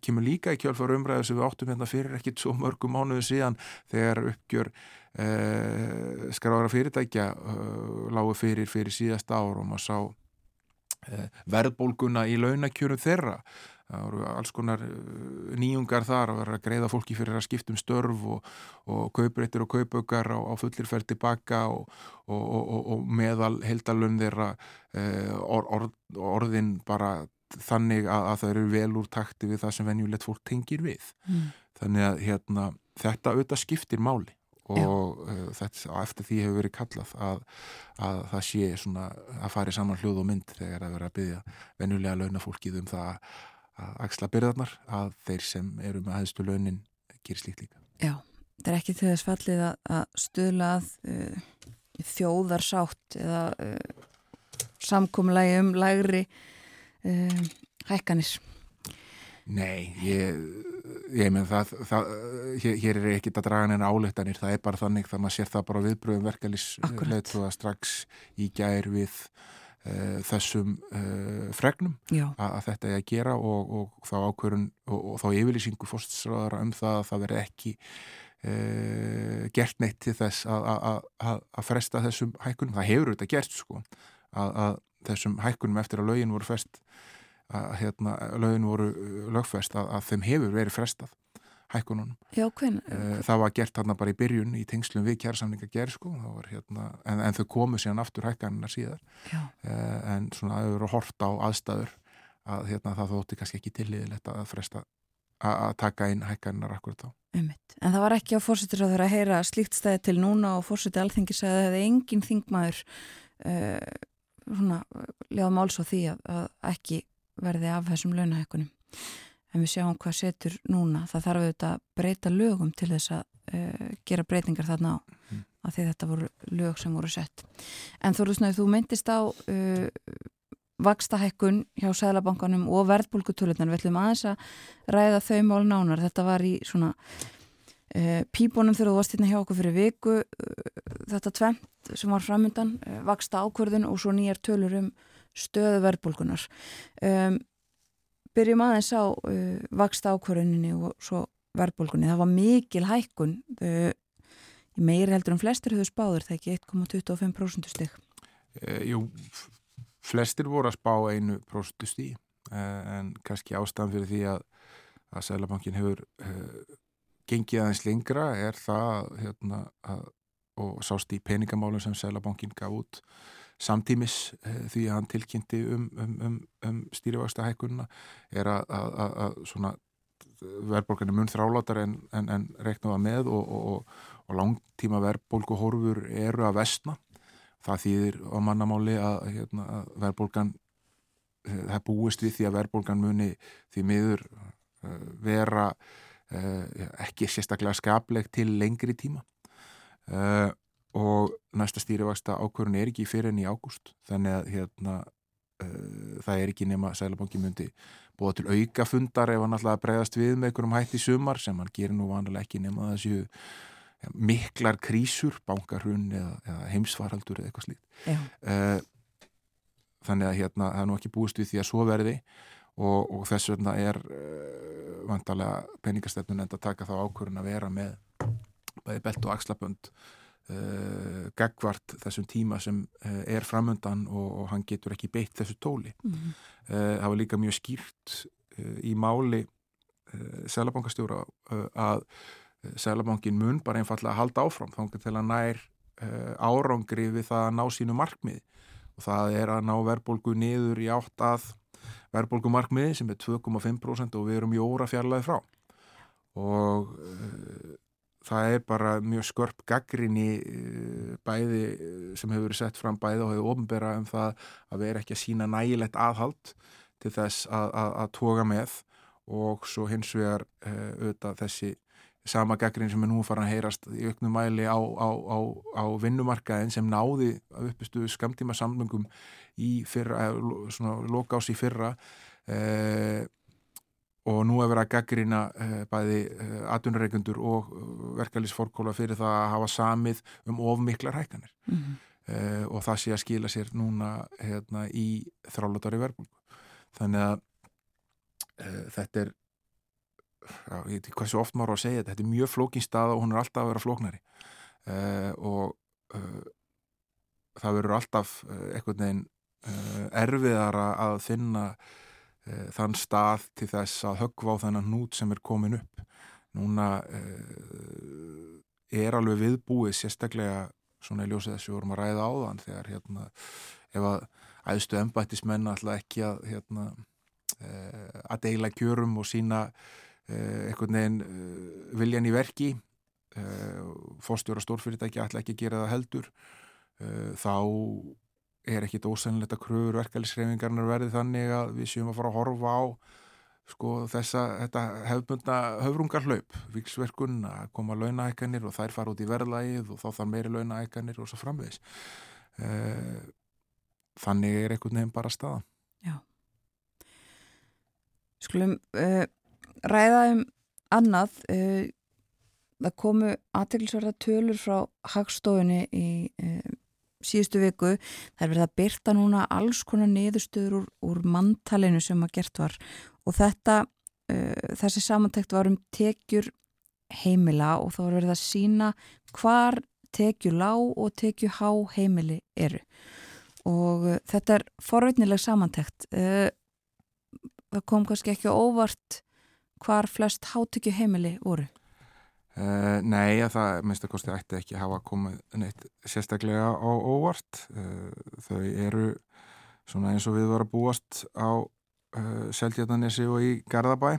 kemur líka í kjálfar umræðu sem við áttum hérna fyrir ekkit svo mörgum mánuðu síðan þegar uppgjör eh, skráðara fyrirtækja eh, lágu fyrir fyrir síðast ár og maður sá eh, verðbólguna í launakjörum þeirra. Það voru alls konar eh, nýjungar þar að vera að greiða fólki fyrir að skiptum störf og, og kauprættir og kaupökar á, á fullir færð tilbaka og, og, og meðal heldalun þeirra eh, or, or, orðin bara þannig að, að það eru vel úr takti við það sem venjulegt fólk tengir við. Mm. þannig að hérna, þetta auðvitað skiptir máli og uh, þetta, eftir því hefur verið kallað að, að það sé svona að fari saman hljóð og mynd þegar það verið að byggja venjulega launafólkið um það að axla byrðarnar að þeir sem eru með aðstu launin gerir slíkt líka. Já, þetta er ekki til þess fallið að, að stuðla að uh, þjóðarsátt eða uh, samkomlægi um lægri hækkanir. Nei, ég, ég menn það, það hér, hér er ekki að draga neina áleittanir, það er bara þannig það maður sér það bara viðbröðum verkefælisleituða strax í gær við uh, þessum uh, fregnum að, að þetta er að gera og, og þá ákvörun og, og þá yfirlýsingu fórstsræðara um það að það veri ekki uh, gert neitt til þess að, að, að fresta þessum hækkunum, það hefur þetta gert sko, að þessum hækkunum eftir að lögin voru fest að hérna, lögin voru lögfest að, að þeim hefur verið frestað hækkununum. Já, hvern? Það var gert hérna bara í byrjun í tengslum við kjærsamninga gerð sko, hérna, en, en þau komu síðan aftur hækkanina síðar Já. en svona þau eru hort á aðstæður að hérna, það þótti kannski ekki tilliðilegt að fresta að taka inn hækkaninar akkurat þá. Ummitt. En það var ekki á fórsettir að þeirra að heyra slíkt stæði til núna og fórsettir alþengi sagði að það hefði engin þingmaður uh, svona lega máls á því að, að ekki verði af þessum launahækkunum. En við sjáum hvað setur núna. Það þarf auðvitað að breyta lögum til þess að uh, gera breytingar þarna á mm. að því þetta voru lög sem voru sett. En þú, þú myndist á uh, vakstahækkun hjá Sælabankanum og verðbólkutöluðnar. Við ætlum aðeins að ræða þau mál nánar. Þetta var í svona uh, píbónum þegar þú varst hérna hjá okkur fyrir viku. Þetta tvent sem var framöndan, vaksta ákverðun og svo nýjar tölur um stöðu verðbólkunar. Um, byrjum aðeins á uh, vaksta ákvöruninni og svo verðbólkunni. Það var mikil hækkun, uh, meir heldur en flestir höfðu spáður, það ekki 1,25% stig. Uh, jú, flestir voru að spá einu próstu stíð, en kannski ástæðan fyrir því að, að Sælabankin hefur gengið aðeins lengra er það hérna, að, og sást í peningamálum sem Sælabankin gaf út samtímis eh, því að hann tilkynnti um, um, um, um stýrivagsta hækkununa er að, að, að, svona verðbólgan er mun þrálatar en, en, en reiknaða með og, og, og, langtíma verðbólguhorfur eru að vestna. Það þýðir á mannamáli að, hérna, að verðbólgan það er búist við því að verðbólgan muni því miður uh, vera ekki sérstaklega skapleg til lengri tíma. Og næsta stýrivaksta ákvörun er ekki fyrir enn í ágúst þannig að hérna, uh, það er ekki nema að Sælabanki myndi búa til aukafundar ef hann alltaf bregðast við með einhverjum hætti sumar sem hann gerir nú vanilega ekki nema þessu ja, miklar krísur, bankarhun eða, eða heimsvaraldur eða eitthvað slíkt. Uh, þannig að hérna, það er nú ekki búist við því að svo verði og, og þess vegna er uh, vantarlega peningastefnun enda að taka þá ákvörun að vera með bæði belt og axlabönd Uh, gagvart þessum tíma sem uh, er framöndan og, og hann getur ekki beitt þessu tóli. Mm -hmm. uh, það var líka mjög skýrt í máli Sælabankastjóra að Sælabankin mun bara einfallega að halda áfram þá til að nær árangri við það að ná sínu markmið og það er að ná verðbólgu niður í átt að verðbólgu markmiði sem er 2,5% og við erum í óra fjarlæði frá. Og það er bara mjög skörp gaggrinni eh, bæði eh, sem hefur verið sett fram bæði og hefur ofnbera um það að vera ekki að sína nægilegt aðhald til þess að, að, að toga með og svo hins vegar uh, auðvitað þessi sama gaggrinni sem er nú farin að heyrast í auknum mæli á, á, á, á vinnumarkaðin sem náði að uppistu skamtíma samlungum í fyrra, svona lokás í fyrra uh, og nú verið að gaggrina uh, bæði uh, atvinnureikundur og uh, verkefælisforkóla fyrir það að hafa samið um ofmiklar hækkanir. Mm -hmm. og það sé að skila sér núna hérna, í þrálátari verbulgu þannig að þetta er já, ég veit ekki hvað svo oft maður á að segja þetta, þetta er mjög flókin stað og hún er alltaf að vera flóknari. Og það verður alltaf eitthvað neginn erfiðara að finna þann stað til þess að höggva á þennan nút sem er komin upp. Núna e, er alveg viðbúið sérstaklega svona í ljósið þessu vorum að ræða á þann þegar hérna, ef að æðstu embættismenn alltaf ekki að hérna, e, að deila kjörum og sína einhvern veginn viljan í verki fórstjóra stórfyrirtæki ætla ekki að gera það heldur þá er ekki ósennilegt að kröfur verkefælisreifingarnar verði þannig að við séum að fara að horfa á sko þessa hefðbundna höfrungarhlaup, viksverkun að koma launahækkanir og þær fara út í verðlægið og þá þarf meiri launahækkanir og svo framvegis. Þannig er einhvern veginn bara staða Já. Skulum uh, ræða um annað. Uh, það komu aðteglisverða tölur frá hagstofunni í uh, síðustu viku. Það er verið að byrta núna alls konar niðurstöður úr, úr manntalinu sem að gert var. Og þetta þessi samantækt var um tekjur heimila og þá er verið að sína hvar tekju lág og tekju há heimili eru. Og þetta er forveitnileg samantækt það kom kannski ekki óvart hvar flest hátökju heimili voru? Uh, nei, það að kosti ætti ekki hafa komið neitt sérstaklega á óvart. Uh, þau eru svona eins og við varum búast á uh, Seldjarnanessi og í Garðabæ.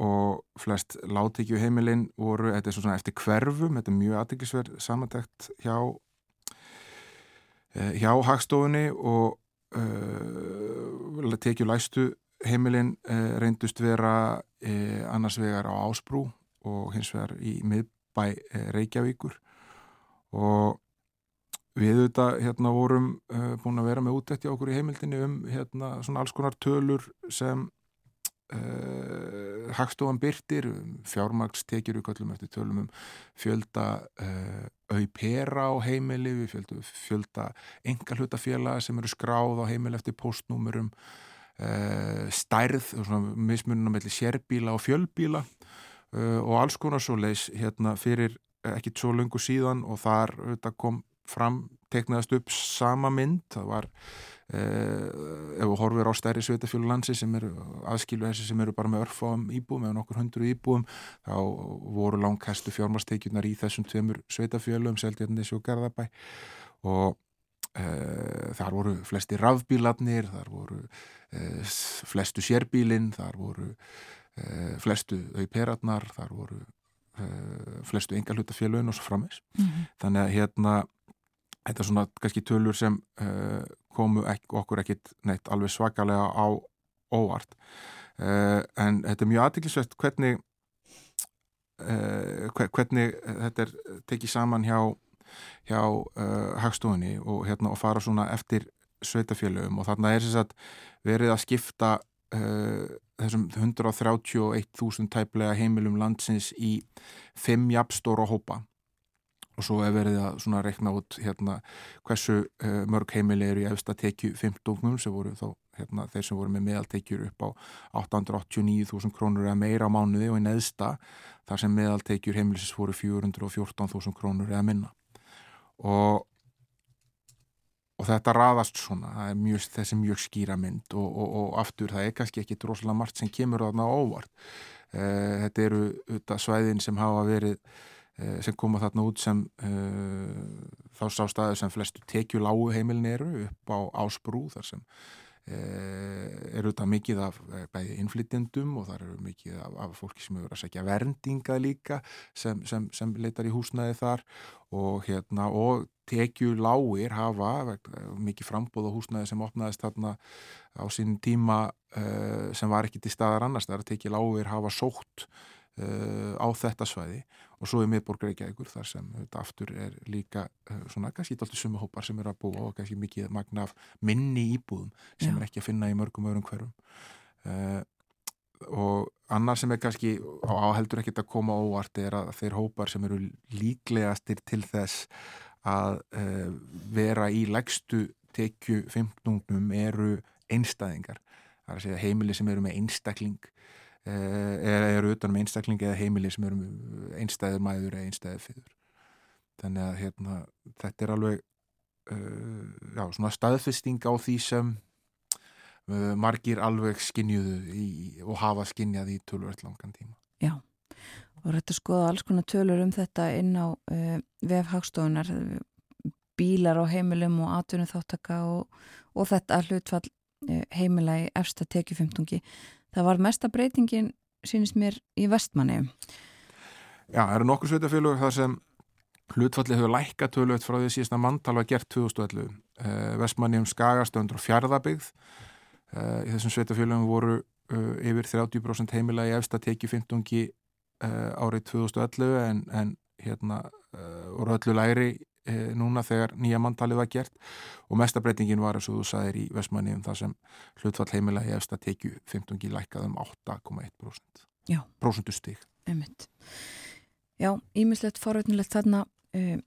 Og flest látíkju heimilin voru, þetta er svona eftir hverfum þetta er mjög aðtiklisverð samantækt hjá hjá hagstofunni og tekju læstu heimilin uh, reyndust vera annars vegar á Ásbrú og hins vegar í miðbæ uh, Reykjavíkur. Og við auðvitað hérna vorum uh, búin að vera með útætti okkur í heimildinni um hérna svona alls konar tölur sem Uh, Hagstofan byrtir um fjármagstekjur við kallum eftir tölum um fjölda uh, aupera á heimili við fjölda, fjölda engalhutafélaga sem eru skráð á heimili eftir postnúmurum stærð mismunum mellir sérbíla og fjölbíla og alls konar svo leis hérna fyrir ekki svo lungu síðan og þar kom fram teknaðast upp sama mynd. Það var ef við horfum á stærri sveitafjölu landsi sem eru aðskilu þessi sem eru bara með örfáum íbúum eða nokkur hundru íbúum þá voru langkæstu fjármastekjunar í þessum tveimur sveitafjölu um Seldjarnis og Garðabæ. Og e, þar voru flesti rafbílarnir, þar voru e, flestu sérbílin, þar voru flestu auperatnar, þar voru flestu engalhutafjölun og svo framis mm -hmm. þannig að hérna þetta er svona kannski tölur sem uh, komu ek okkur ekkit neitt alveg svakalega á óvart. En þetta er mjög aðtiklisvægt hvernig hvernig þetta er tekið saman hjá hjá hagstofunni og, hérna, og fara svona eftir sveitafélögum og þarna er þess að verið að skipta þessum 131.000 tæplega heimilum landsins í fimm jafnstóra hópa. Og svo er verið að svona rekna út hérna hversu uh, mörg heimili eru í efsta tekju 15 sem voru þá hérna þeir sem voru með meðaltekjur upp á 889.000 krónur eða meira á mánuði og í neðsta þar sem meðaltekjur heimilisins voru 414.000 krónur eða minna. Og og þetta raðast svona, það er mjög, þessi mjög skýra mynd og, og, og aftur það er kannski ekki droslega margt sem kemur þarna óvart. Uh, þetta eru svæðin sem hafa verið Eh, sem koma þarna út sem uh, þá sá staðu sem flestu tekjulágu heimilin eru upp á ásbrú þar sem eru þetta mikið af bæði innflytjendum og þar eru mikið af, af fólki sem eru að segja verndinga líka sem, sem, sem leitar í húsnaði þar. Og, hérna, og tekjulágir hafa mikið frambóð á húsnaði sem opnaðist þarna á sín tíma uh, sem var ekki til staðar annars þar tekjulágir hafa sótt á þetta svæði og svo er miðborg Reykjavíkur þar sem þetta aftur er líka uh, svona kannski alltaf sumu hópar sem er að búa og kannski mikið magna af minni íbúðum sem Já. er ekki að finna í mörgum öðrum hverjum uh, og annar sem er kannski áheldur ekkert að koma óvart er að þeir hópar sem eru líklegastir til þess að uh, vera í legstu tekju 15. eru einstæðingar. Það er að segja heimili sem eru með einstakling Eh, eða eru utan með um einstaklingi eða heimili sem eru einstæður mæður eða einstæður fyrir þannig að hérna, þetta er alveg uh, já, svona staðfesting á því sem uh, margir alveg skinnjuðu í, og hafa skinnjað í tölvöld langan tíma. Já, og þetta skoða alls konar tölur um þetta inn á uh, vefhagstofunar bílar á heimilum og atvinnum þáttaka og, og þetta hlutfall heimila í efsta tekjufimtungi það var mesta breytingin sínist mér í vestmanni Já, það eru nokkur sveitafélög þar sem hlutfalli hefur lækka tölvöld frá því síðan að manntal var gert 2011. Uh, Vestmanni um Skagastöndur og Fjarðabyggð. Uh, í þessum sveitafélögum voru uh, yfir 30% heimila í efsta teki 15 árið 2011 en, en hérna voru öllu læri núna þegar nýja manntalið var gert og mestabreitingin var eins og þú sagðir í Vestmanni um það sem hlutfall heimila í efsta teki 15 lækkað um 8,1% prosentustík. Einmitt. Já, ímislegt forveitnilegt þarna um,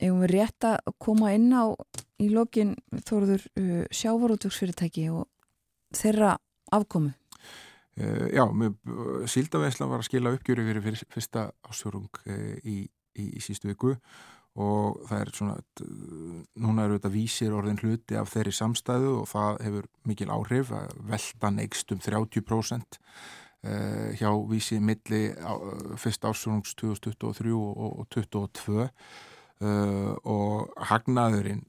eigum við rétt að koma inn á í lokin þóruður uh, sjávarútjóksfyrirtæki og þeirra afkomu. Uh, já, Síldaveisla var að skila uppgjöru fyrir fyrsta ásjórung uh, í, í, í sístu viku. Og það er svona, núna eru þetta vísir orðin hluti af þeirri samstæðu og það hefur mikil áhrif að velta neikst um 30% Uh, hjá vísi milli á, fyrst ásvörungs 2023 og 2022 uh, og hagnaðurinn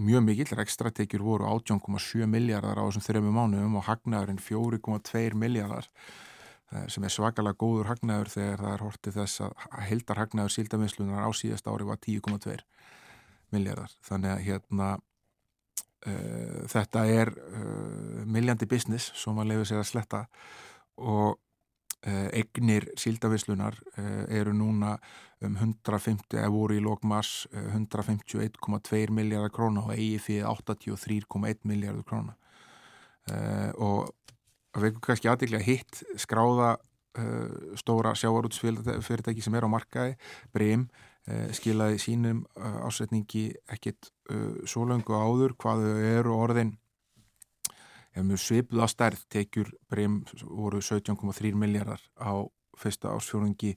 mjög mikill, ekstra tekjur voru 18,7 miljardar á þessum þrejum mánuðum og hagnaðurinn 4,2 miljardar sem er svakalega góður hagnaður þegar það er hortið þess að heldar hagnaður síldaminslunar á síðast ári var 10,2 miljardar þannig að hérna þetta er miljandi business sem maður lefur sér að sletta. Og eh, eignir síldavislunar eh, eru núna um 150, eða voru í lókmass 151,2 miljardar króna og eigi fyrir 83,1 miljardur króna. Eh, og við veikum kannski aðeiglega hitt skráða stóra sjávarútsfyrirtæki sem er á markaði, Breim skilaði sínum ásetningi ekkit svo langu áður hvaðu eru orðin ef mjög svipuð á stærð tekjur breym voru 17,3 miljardar á fyrsta ásfjórungi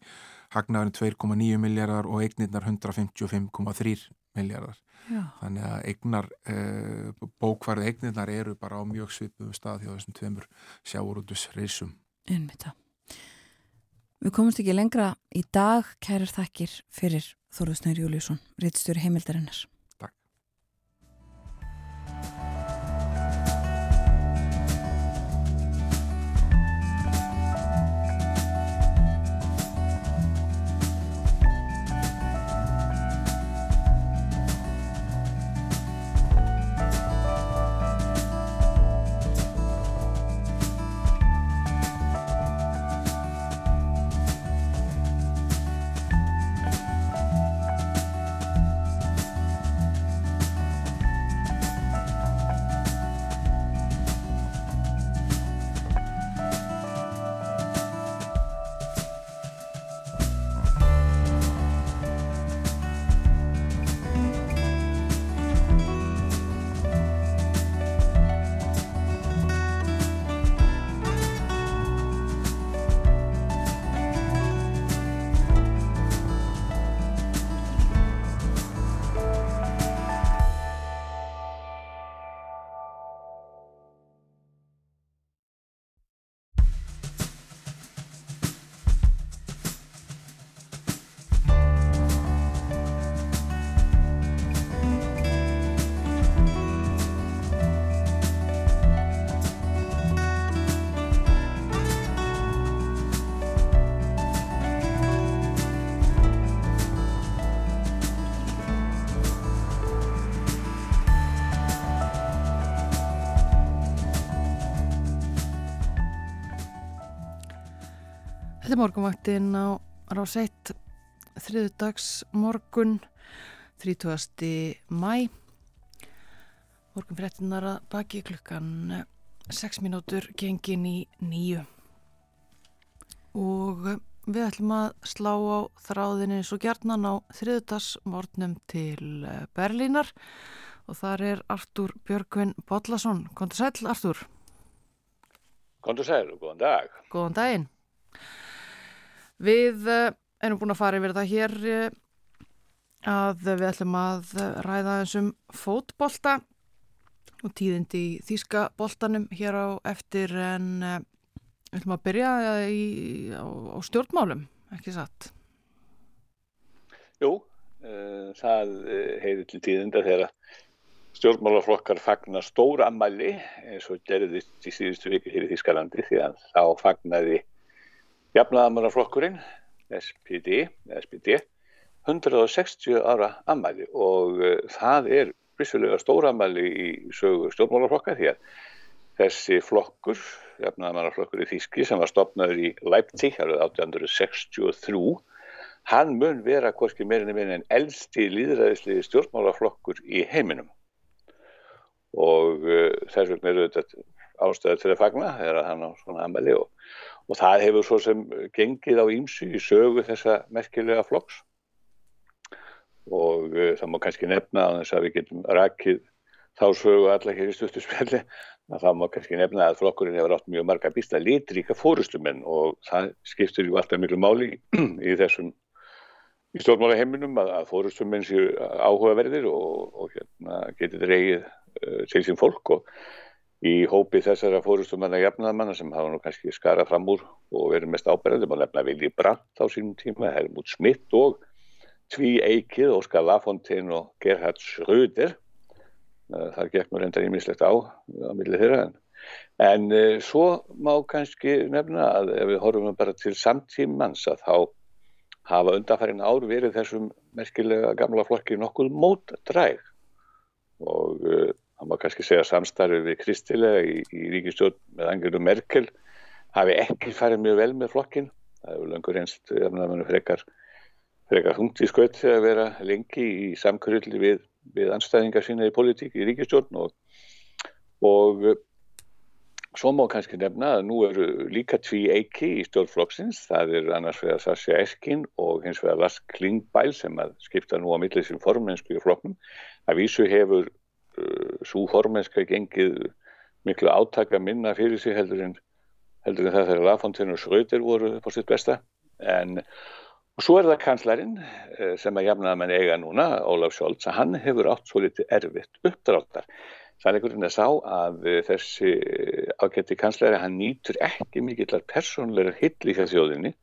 hagnaðurinn 2,9 miljardar og eignirnar 155,3 miljardar þannig að eignar eh, bókvarði eignirnar eru bara á mjög svipuðum stað hjá þessum tveimur sjáurútus reysum Ennvita Við komumst ekki lengra í dag kærar þakkir fyrir Þorðusnæri Júliusson, réttstjóri heimildarinnar er morgunvaktinn á ráseitt þriðdags morgun 30. mæ morgunfrettinnar að baki klukkan 6 minútur gengin í nýju og við ætlum að slá á þráðinni svo gjarnan á þriðdags morgnum til Berlínar. Og þar er Artúr Björgvin Bodlason. Kondur sæl Artúr. Kondur sæl og góðan dag. Góðan daginn Við eh, erum búin að fara yfir það hér eh, að við ætlum að ræða þessum fótbolta og tíðindi í þýska boltanum hér á eftir en eh, við ætlum að byrja í, á, á stjórnmálum, ekki satt? Jú, uh, það heiði til tíðinda þegar stjórnmálaflokkar fagnar stóra ammali eins og gerðist í síðustu viki hér í Þýskalandi því að þá fagnaði jafnaðamannaflokkurinn SPD, SPD 160 ára ammæli og uh, það er vissulega stóramæli í sögu stjórnmálaflokka því að þessi flokkur, jafnaðamannaflokkur í Þíski sem var stopnaður í Leipzig árið 1863 hann mun vera hvorki meirinni meina en eldsti líðræðisli stjórnmálaflokkur í heiminum. Og uh, þess vegna eru þetta ástæður til að fagna þegar hann á svona ammali og, og það hefur svo sem gengið á ímsu í sögu þessa merkilega flokks. Og uh, það má kannski nefna að þess að við getum rakið þá sögu alla hér í stuttu spjalli að það má kannski nefna að flokkurinn hefur átt mjög marga býsta litríka fórustumenn og það skiptir ju alltaf miklu máli í þessum í stjórnmála heiminum að, að fórustumenn séu áhugaverðir og, og hérna, getur dreigið uh, til sín fólk. Og í hópi þessara fórustumanna jafnaðamanna sem hafa nú kannski skarað fram úr og verið mest áberðandi, maður nefna Vili Brandt á sínum tíma, Helmut Schmidt og Tví Eikið, Óskar Lafontaine og Gerhard Schröder. Þar gekk nú reyndar ímislegt á á millið þeirra en, uh, svo má kannski nefna að ef við horfum bara til samtímans að þá hafa undanfærin ár verið þessum merkilega gamla flokki nokkuð mótdræg og uh, það má kannski segja samstarfið við Kristilega í, í ríkistjórn með Angelu Merkel hafi ekki farið mjög vel með flokkin það hefur langur einst frekar frekar hungt í skaut þegar að vera lengi í samkvöldi við, við anstæðingar sína í politík í ríkistjórn og, og svo má kannski nefna að nú eru líka tví eiki í stjórnflokksins, það er annars vegar Sasja Eskin og hins vegar Lars Klingbeil sem að skipta nú á millir sem formensku í flokknum. Að vísu hefur svo formenska gengið miklu átaka minna fyrir sig heldur en, heldur en það þegar Lafontaine og Schröder voru på sitt besta en Og svo er það kanslarinn sem að jafnaða mann eiga núna, Ólaf Scholz, að hann hefur átt svo litið erfitt uppdráttar. Sannleikurinn er sá að þessi ágætti kanslari, hann nýtur ekki mikillar persónleira hill í þessi þjóðinni.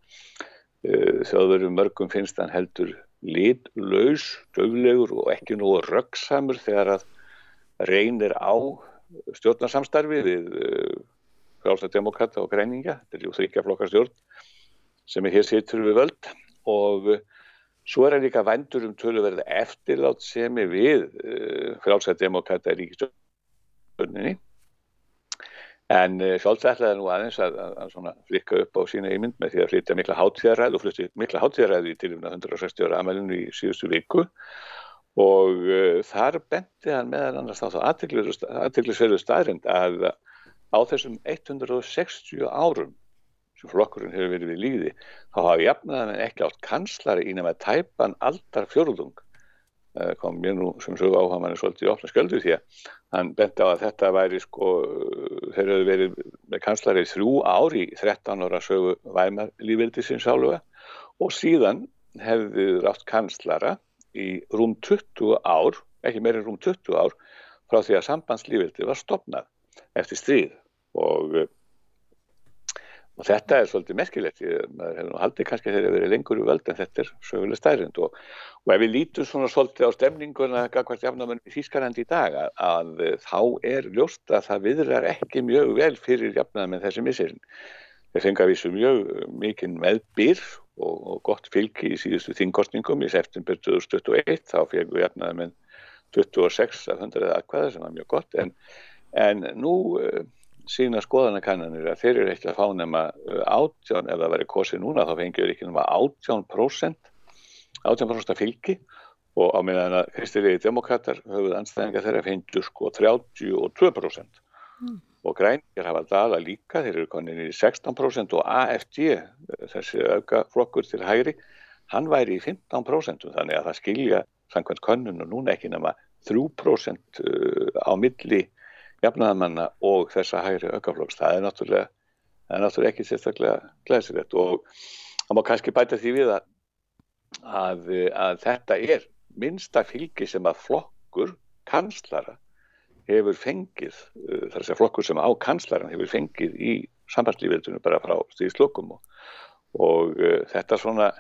Þjóðverum mörgum finnst hann heldur litlaus, döglegur og ekki nú röggsamur þegar að reynir á stjórnarsamstarfi við frálsardemokrata og greininga. Þetta er jú þryggja flokkar stjórn sem er hér sittur við völd. Og svo er það líka vendur um töluverði eftirlátt sem er við uh, frálsæðdemokrata í ríkistjórninni en uh, Scholz ætlaði nú aðeins að, að, að flikka upp á sína ímynd með því að flytja mikla hátíðaræð og flytja mikla hátíðaræð í tilumna 160 ára aðmælinu í síðustu viku og uh, þar bendi hann meðan annars þá aðteglisverðu staðrind að á þessum 160 árum sem flokkurinn hefur verið við líði, þá hafa jafnaðan ekki átt kanslari í nema tæpan aldar fjörðung kom mér nú sem sögu áhaga manni svolítið í opna sköldu því að hann benti á að þetta væri sko, þeir hefur verið með kanslari þrjú ári í 13 ára sögu væmar lífveldi sinns áluga og síðan hefði rátt kanslara í rúm 20 ár, ekki meirinn rúm 20 ár frá því að sambandslífveldi var stopnað eftir stríð og Og þetta er svolítið merkilegt, maður hefur nú haldið kannski að þeir eru lengur í völd en þetta er söguleg stærrind og, og ef við lítum svona svolítið á stemninguna gagvart jafnamenn í Þískarland í dag að, að þá er ljóst að það viðrar ekki mjög vel fyrir jafnamenn þessi missirinn. Þeir fengi að vísu mjög mikinn meðbyr og, og gott fylgi í síðustu þingkostningum í september 2021, þá fengi jafnamenn 26 af 100 aðkvæða sem var mjög gott. En, en nú sína skoðanakannanir að þeir eru ekki að fá nema átján, ef það væri kosið núna þá fengjur ekki nema átján prósent átján prósent að fylgi. Og á meðan að kristilegi demokrater höfuð anstæðinga þeirra fengjur sko 32 prósent. Mm. Og grænir hafa dala líka, þeir eru konin í 16 prósent og AFD, þessi auka flokkur til hægri, hann væri í 15 prósent þannig að það skilja samkvæmt könnun og núna ekki nema 3 prósent á milli jafnaðamanna og þessa hægri aukaflóks. Það er náttúrulega, það er náttúrulega ekki sérstaklega glæsilegt og það má kannski bæta því við að, að, að þetta er minnsta fylgi sem að flokkur kanslara hefur fengið, þar að segja flokkur sem á kanslaran hefur fengið í sambandslífildunum bara frá stíðslokum og, og uh, þetta svona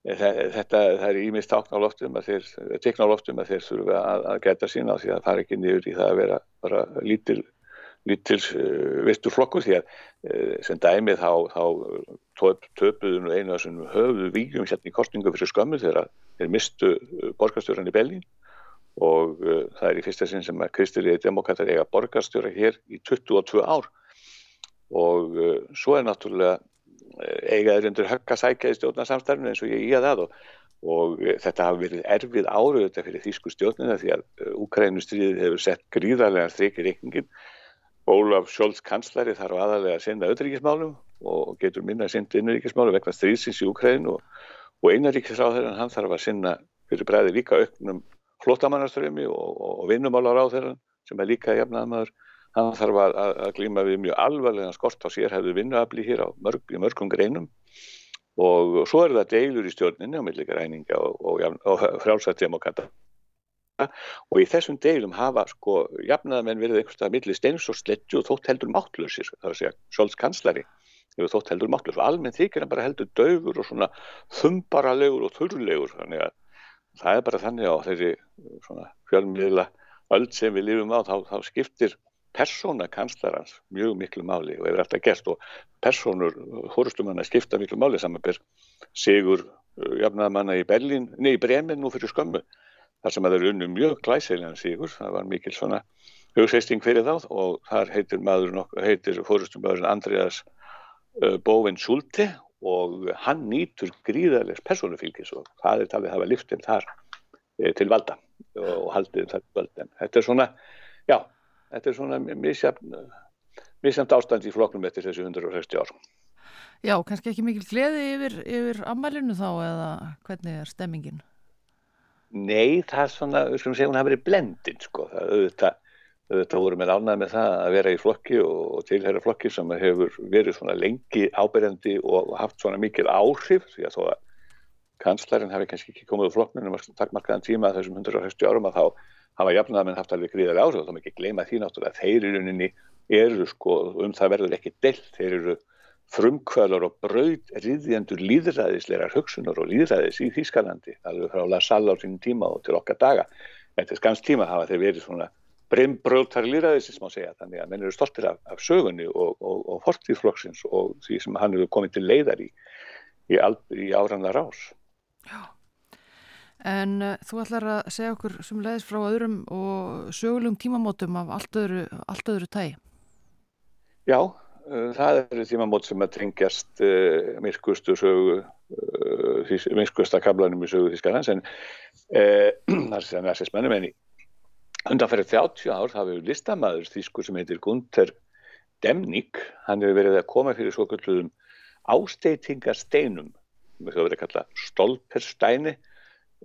Þetta, það er ímist tákn á loftum að þeir, tekna á loftum að þeir þurfa að, að geta sína því að það fara ekki niður í það að vera bara lítil, lítil uh, vistur flokkur því að uh, sem dæmið þá, þá töpuðu nú einu af þessum höfðu vígjum hérna í kostningu fyrir skömmu þegar þeir mistu borgarstjóran í Bellín og uh, það er í fyrsta sinn sem að Kristilíði demokrater eiga borgarstjóra hér í 22 ár. Og uh, svo er náttúrulega uh, eigaður undir högg að sækja í stjórnarsamstarfinu eins og ég í að það og, og þetta hafi verið erfið þetta fyrir þýsku stjórnina því að Úkrænustriðið hefur sett gríðarlega þrykir reikningin Ólaf Scholz kanslari þarf aðalega að senda öðruríkismálum og getur minna að senda innuríkismálum vegna stríðsins í Ukræn og, og einaríkisráðherran hann þarf að sinna fyrir bræði líka auknum flottamannarströmi og, og, og vinnumálar á þeirra sem er líka jafnaðmaður hann þarf að, að, glíma við mjög alvarlega skort á sérhæfðu vinnuafli hér á mörg, mörgum greinum. Og svo er það deilur í stjórninni á millikar eininga og frálsættdemokata og í þessum deilum hafa sko jafnaðamenn verið einhverstað millir steins og sledju og þótt heldur máttlausir það er að segja Scholz kanslari hefur þótt heldur máttlaus. Og almenn þykir hann bara heldur dögur og svona þumbaralegur og þurrlegur þannig að það er bara þannig á þeirri svona fjölmiðla öll sem við lifum á þá, þá skiptir persóna kanslarans mjög miklu máli og hefur alltaf gert og persónur hórustumanna skipta miklu máli samanber Sigur jafnaðamanna í Berlín, nei í Bremen nú fyrir skömmu þar sem að það eru unnu mjög glæsilegan sigur, það var mikil svona hugseisting fyrir þá og þar heitir, heitir fórustumöðurinn Andreas uh, Bóvin Schulte og hann nýtur gríðarlegs personufylgis og það er talið að hafa liftinn þar e, til valda og haldið þar til valda. Þetta er svona, já, þetta er svona misjamt ástand í floknum eftir þessu 160 ár. Já, kannski ekki mikil gleði yfir, yfir ammælinu þá eða hvernig er stemmingin? Nei, það er svona, við skulum segja, hún hafi verið blendin sko, það auðvitað, auðvitað voru með ánæg með það að vera í flokki og tilhæra flokki sem hefur verið svona lengi ábyrjandi og haft svona mikil áhrif því að þó að kanslarinn hafi kannski ekki komið úr flokknum um takkmarkaðan tíma þessum 160 árum að þá hafa jafnaðamenn haft alveg gríðarlega áhrif og þá mikið gleyma því náttúrulega að þeir í rauninni eru sko, um það verður ekki delt, þeir eru frumkvölar og brauð riðjendur líðræðislegar hugsunar og líðræðis í Þýskalandi alveg frá La Salle á sínum tíma og til okkar daga. Þetta er skans tíma hafa þeir verið svona breymbrótar líðræðis sem má segja þannig að menn eru stoltir af, af sögunni og, og, og fortíðflokksins og því sem hann hefur komið til leiðar í í, í áranna rás. Já. En uh, þú ætlar að segja okkur sem leiðis frá öðrum og sögulegum tímamótum af allt öðru, allt öðru tægi Já Eh, það eru tímamót sem að tengjast uh, myrkustu sögu uh, myrkusta kablanum í sögu Þískarlands en uh, það er sér næstismennum en í undanferðið 30 ár hefur listamæður Þískur sem heitir Gunther Demnig hann hefur verið að koma fyrir svo kalluðum ásteitingarsteinum sem það verið að kalla stolpersteini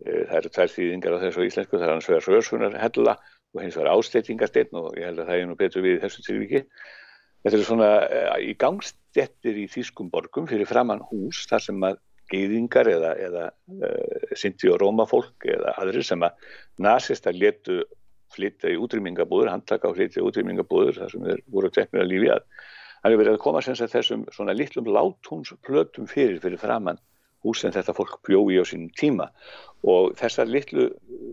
það eru tvær þýðingar á þessu íslensku það er hans vegar röðsunar hella og hins vegar ásteitingarstein og ég held að það er nú betur við þessu tilviki. Þetta er svona uh, í gangstettir í Þýskum borgum fyrir framann hús þar sem að geyðingar eða, eða uh, Sinti og Rómafólk eða aðrir sem að nazista letu flytja í útrýmingabúður, handtaka og flytja í útrýmingabúður þar sem þeir voru teknir að lífi að. Er verið að koma sem þessum svona litlum láthúnsplötum fyrir fyrir framann hús sem þetta fólk bjói á sínum tíma og þessar litlu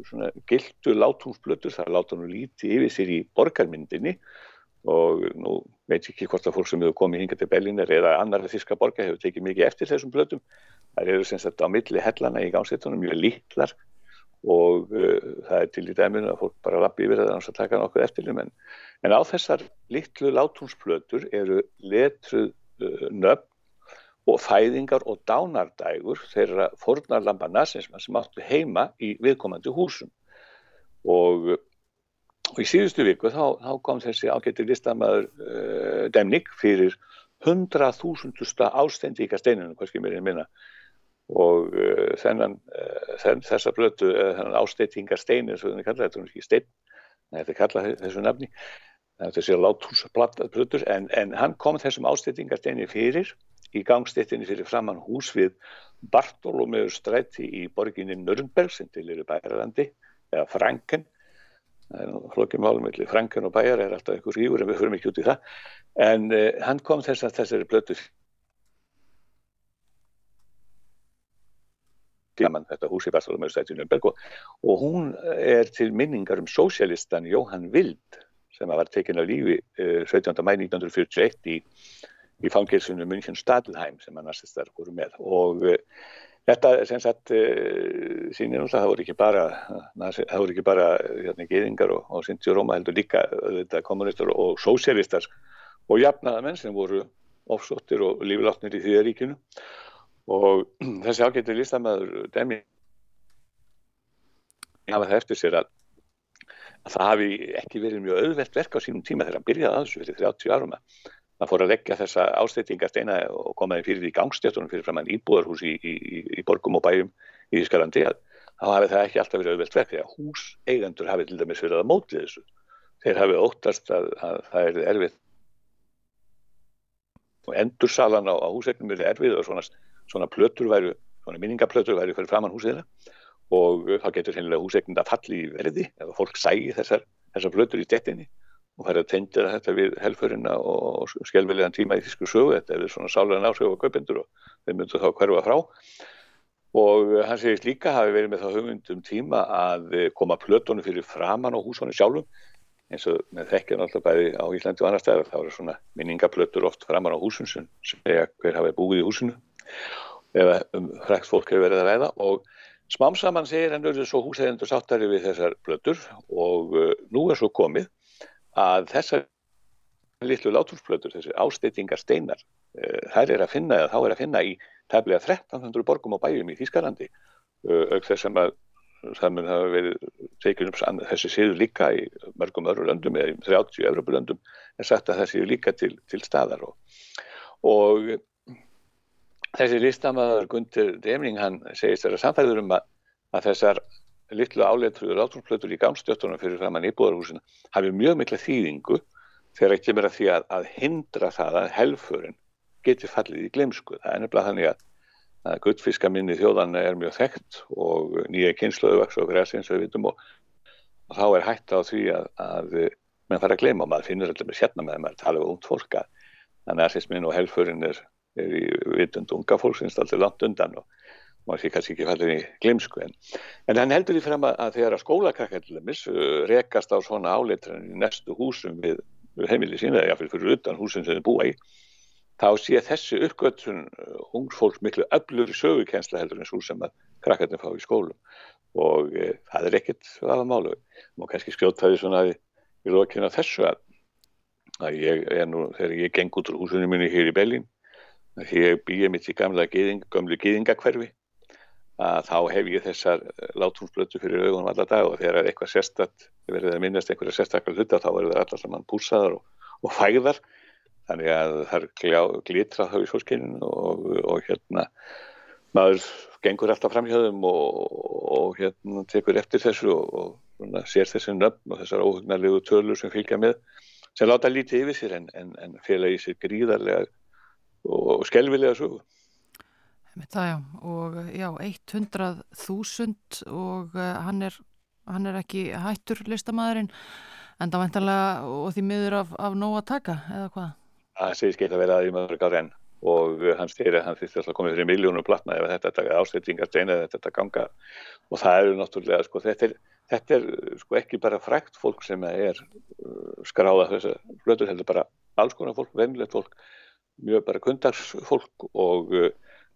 svona gildu láthúnsplötur það láta nú lítið yfir sér í borgarmyndinni og nú veit ekki hvort að fólk sem hefur komið hinga til Berlínar eða annar þíska borga hefur tekið mikið eftir þessum blötum. Það eru sem sagt á milli hellana í gánsettunum mjög lítlar og uh, það er til í dæminu að fólk bara lappi yfir það að taka nokkuð eftir þeim en, en á þessar litlu látúnsblötur eru letruð uh, nöfn og fæðingar og dánardægur þeirra fornarlamba nazinsma sem áttu heima í viðkomandi húsum. Og og í síðustu viku þá, þá kom þessi ágætti listamæður uh, Demnik fyrir 100.000 ástendíka steinunum, hvað skil mér einn minna og uh, þennan, uh, þenn, þessa blötu, þennan ástendíka steinin, svo þannig kalla þetta er ekki stein, þetta er kallað þessu nafni, þetta sé látúsblötur, en, en hann kom þessum ástendíka steini fyrir í gangstéttinni fyrir framann hús við Bartolomeu strætti í borginni Nürnberg sem til eru bærarandi, eða Franken. Er flokkið málum millir Franken og Bæjar er alltaf einhver rífur en við förum ekki út í það. En uh, hann kom þess að þessari blötu fjaman þetta húsi Bartolomeu og, og hún er til minningar um sósialistan Jóhann Wild sem var tekinn á lífi uh, 17. mæ 1941 í, í fangilsinu München Stadelheim sem að nazistar voru með og uh, þetta sem sagt uh, sínir náttúrulega það voru ekki bara það voru ekki bara hérna geðingar og, og og Róma heldur líka kommunistar og sósialistar og jafnaðamenn sem voru ofsóttir og lífláttnir í því ríkinu og þessi ágættu listamæður Demi hafa það eftir sér að, að það hafi ekki verið mjög auðvelt verk á sínum tíma þegar hann byrjaði að þessu fyrir 30 árum að hann fór að leggja þessa ástættingasteina og komaði fyrir því gangstjöftunum fyrir fram hann íbúðarhús í, í, í, í borgum og bæjum í Ískalandi að þá hafi það ekki alltaf verið auðvelt verk þegar hús eigendur hafi til dæmis verið að mótið þessu. Þeir hafi óttast að, að það er erfið og endursalan á, á húsegnum er erfið og svona, svona plötur væru svona minningaplötur væru fyrir framann húsina og þá getur hennilega húsegnind að falli í verði ef fólk sægi þessar, þessar plötur í stettinni og færi að tengja þetta við helfurina og skjálfilegan tíma í þísku sögu. Þetta er svona sálega násögu á kaupendur og þeir myndu þá hverfa frá. Og hann segist líka hafi verið með þá hugmyndum tíma að koma plötunum fyrir framann á húsunum sjálfum. Eins og með þekkjan alltaf bæði á Íslandi og annar stæðar þá eru svona minningaplötur oft framann á húsun sem segja hver hafi búið í húsinu eða um frækt fólk hefur verið að ræða. Og smám saman segir hann auðvitað svo húsæðendur sáttari við þessar plötur. Og uh, nú er svo komið að þessar litlu látúrsplötur, þessi ásteytingar steinar, uh, þær er að finna þá er að finna í tæmlega 1300 borgum og bæjum í Þýskalandi. Uh, auk þess að það mun hafa verið tekið um þessi séu líka í mörgum öðru löndum eða í 30 Evropalöndum en sagt að það séu líka til, til staðar og, og þessi listamæður Gundur Demning hann segist þeirra samfæður um að, að þessar litlu áleitruður átrúmsplötur í gánstjöttunum fyrir framann íbúðarhúsina hafi mjög mikla þýðingu þegar ekki að því að, að hindra það að helfurinn geti fallið í glemsku. Það er nefnilega þannig að, að guttfiskaminni þjóðanna er mjög þekkt og nýja kynsluðu vaks og græsins við vitum og, og þá er hægt á því að, menn fara að glema og maður finnur alltaf með sérna með að maður tala um ungt fólk að nazismin og helfurinn er, vitund unga fólksins alltaf langt undan og maður sé kannski ekki fallið í glimsku en, en hann heldur því frem að, að þegar að skólakrakkallumis uh, rekast á svona áleitran í næstu húsum við, heimili sína eða fyrir utan húsum sem þið búa í þá sé þessi uppgötun uh, ung fólks miklu öflur í sögukensla heldur en svo sem að krakkarnir fá í skólum. Og e, það er ekkert aða málu og kannski skjóta því svona í, í lokinu af þessu að, að ég er nú þegar ég geng út úr húsunum minni hér í Bellin Býð ég mitt í gamla gyðing, gömlu gyðingakverfi að þá hef ég þessar látúnsblötu fyrir augunum alla dag og þegar eitthvað sérstatt verður að minnast einhverja sérstaklega hluta þá verður það allar saman púsaðar og, og fæðar þannig að það glitra þá í sólskyninu og, og hérna maður gengur alltaf framhjöðum og, og hérna tekur eftir þessu og sér þessi nöfn og þessar óhugnarlegu tölur sem fylgja með sem láta lítið yfir sér en, en, en félagi sér gríðarlega og skelvilega sögu. Það já, og já, 100.000 og uh, hann, er, hann er ekki hættur listamæðurinn en það vantanlega og því miður af, af nóg að taka, eða hvað? Það segir skeitt að vera að í mörg ára enn og hann styrir að hann þýtti alltaf komið fyrir miljónum platna ef þetta er ástættingar steina eða þetta ganga. Og það eru náttúrulega, sko, þetta er, þetta er sko ekki bara frækt fólk sem er skráða þess að blöður heldur bara alls konar fólk, venilegt fólk, mjög bara kundagsfólk og uh,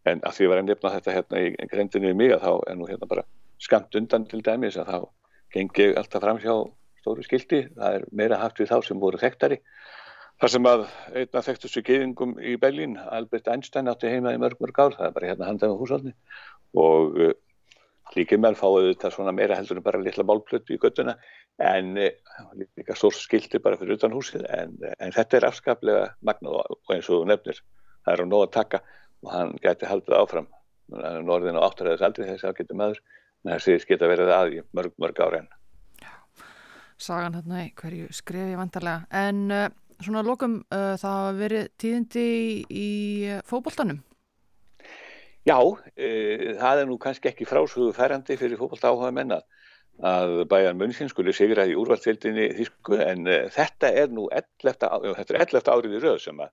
en að því að vera að nefna þetta hérna í grendinu í mig að þá er nú hérna bara skamt undan til dæmis að þá gengi alltaf fram hjá stóru skildi, það er meira haft við þá sem voru þekktari. Það sem að einna þekktustu geðingum í Berlín, Albert Einstein átti heima í mörg mörg ár, það er bara hérna handað með húsálni og uh, líkið með fáið þetta svona meira heldur en bara litla málplötu í göttuna en uh, líka stór skildi bara fyrir utan húsið en, en þetta er afskaplega magnað og eins og nefnir, það er á nóg að taka og hann gæti haldið áfram. Norðin og átturðis aldrei þessi ágættu maður en þessi geta verið að í mörg, mörg ára enn. Sagan hérna í hverju skrif ég vantarlega en uh, svona lókum uh, það verið tíðindi í, fókbóltanum Já, það er nú kannski ekki frásögðu færandi fyrir fókbólta áhuga menna að bæjan munnsinn skuli sigra í úrvaldsveildinni þísku en þetta er nú 11. árið í rauð sem að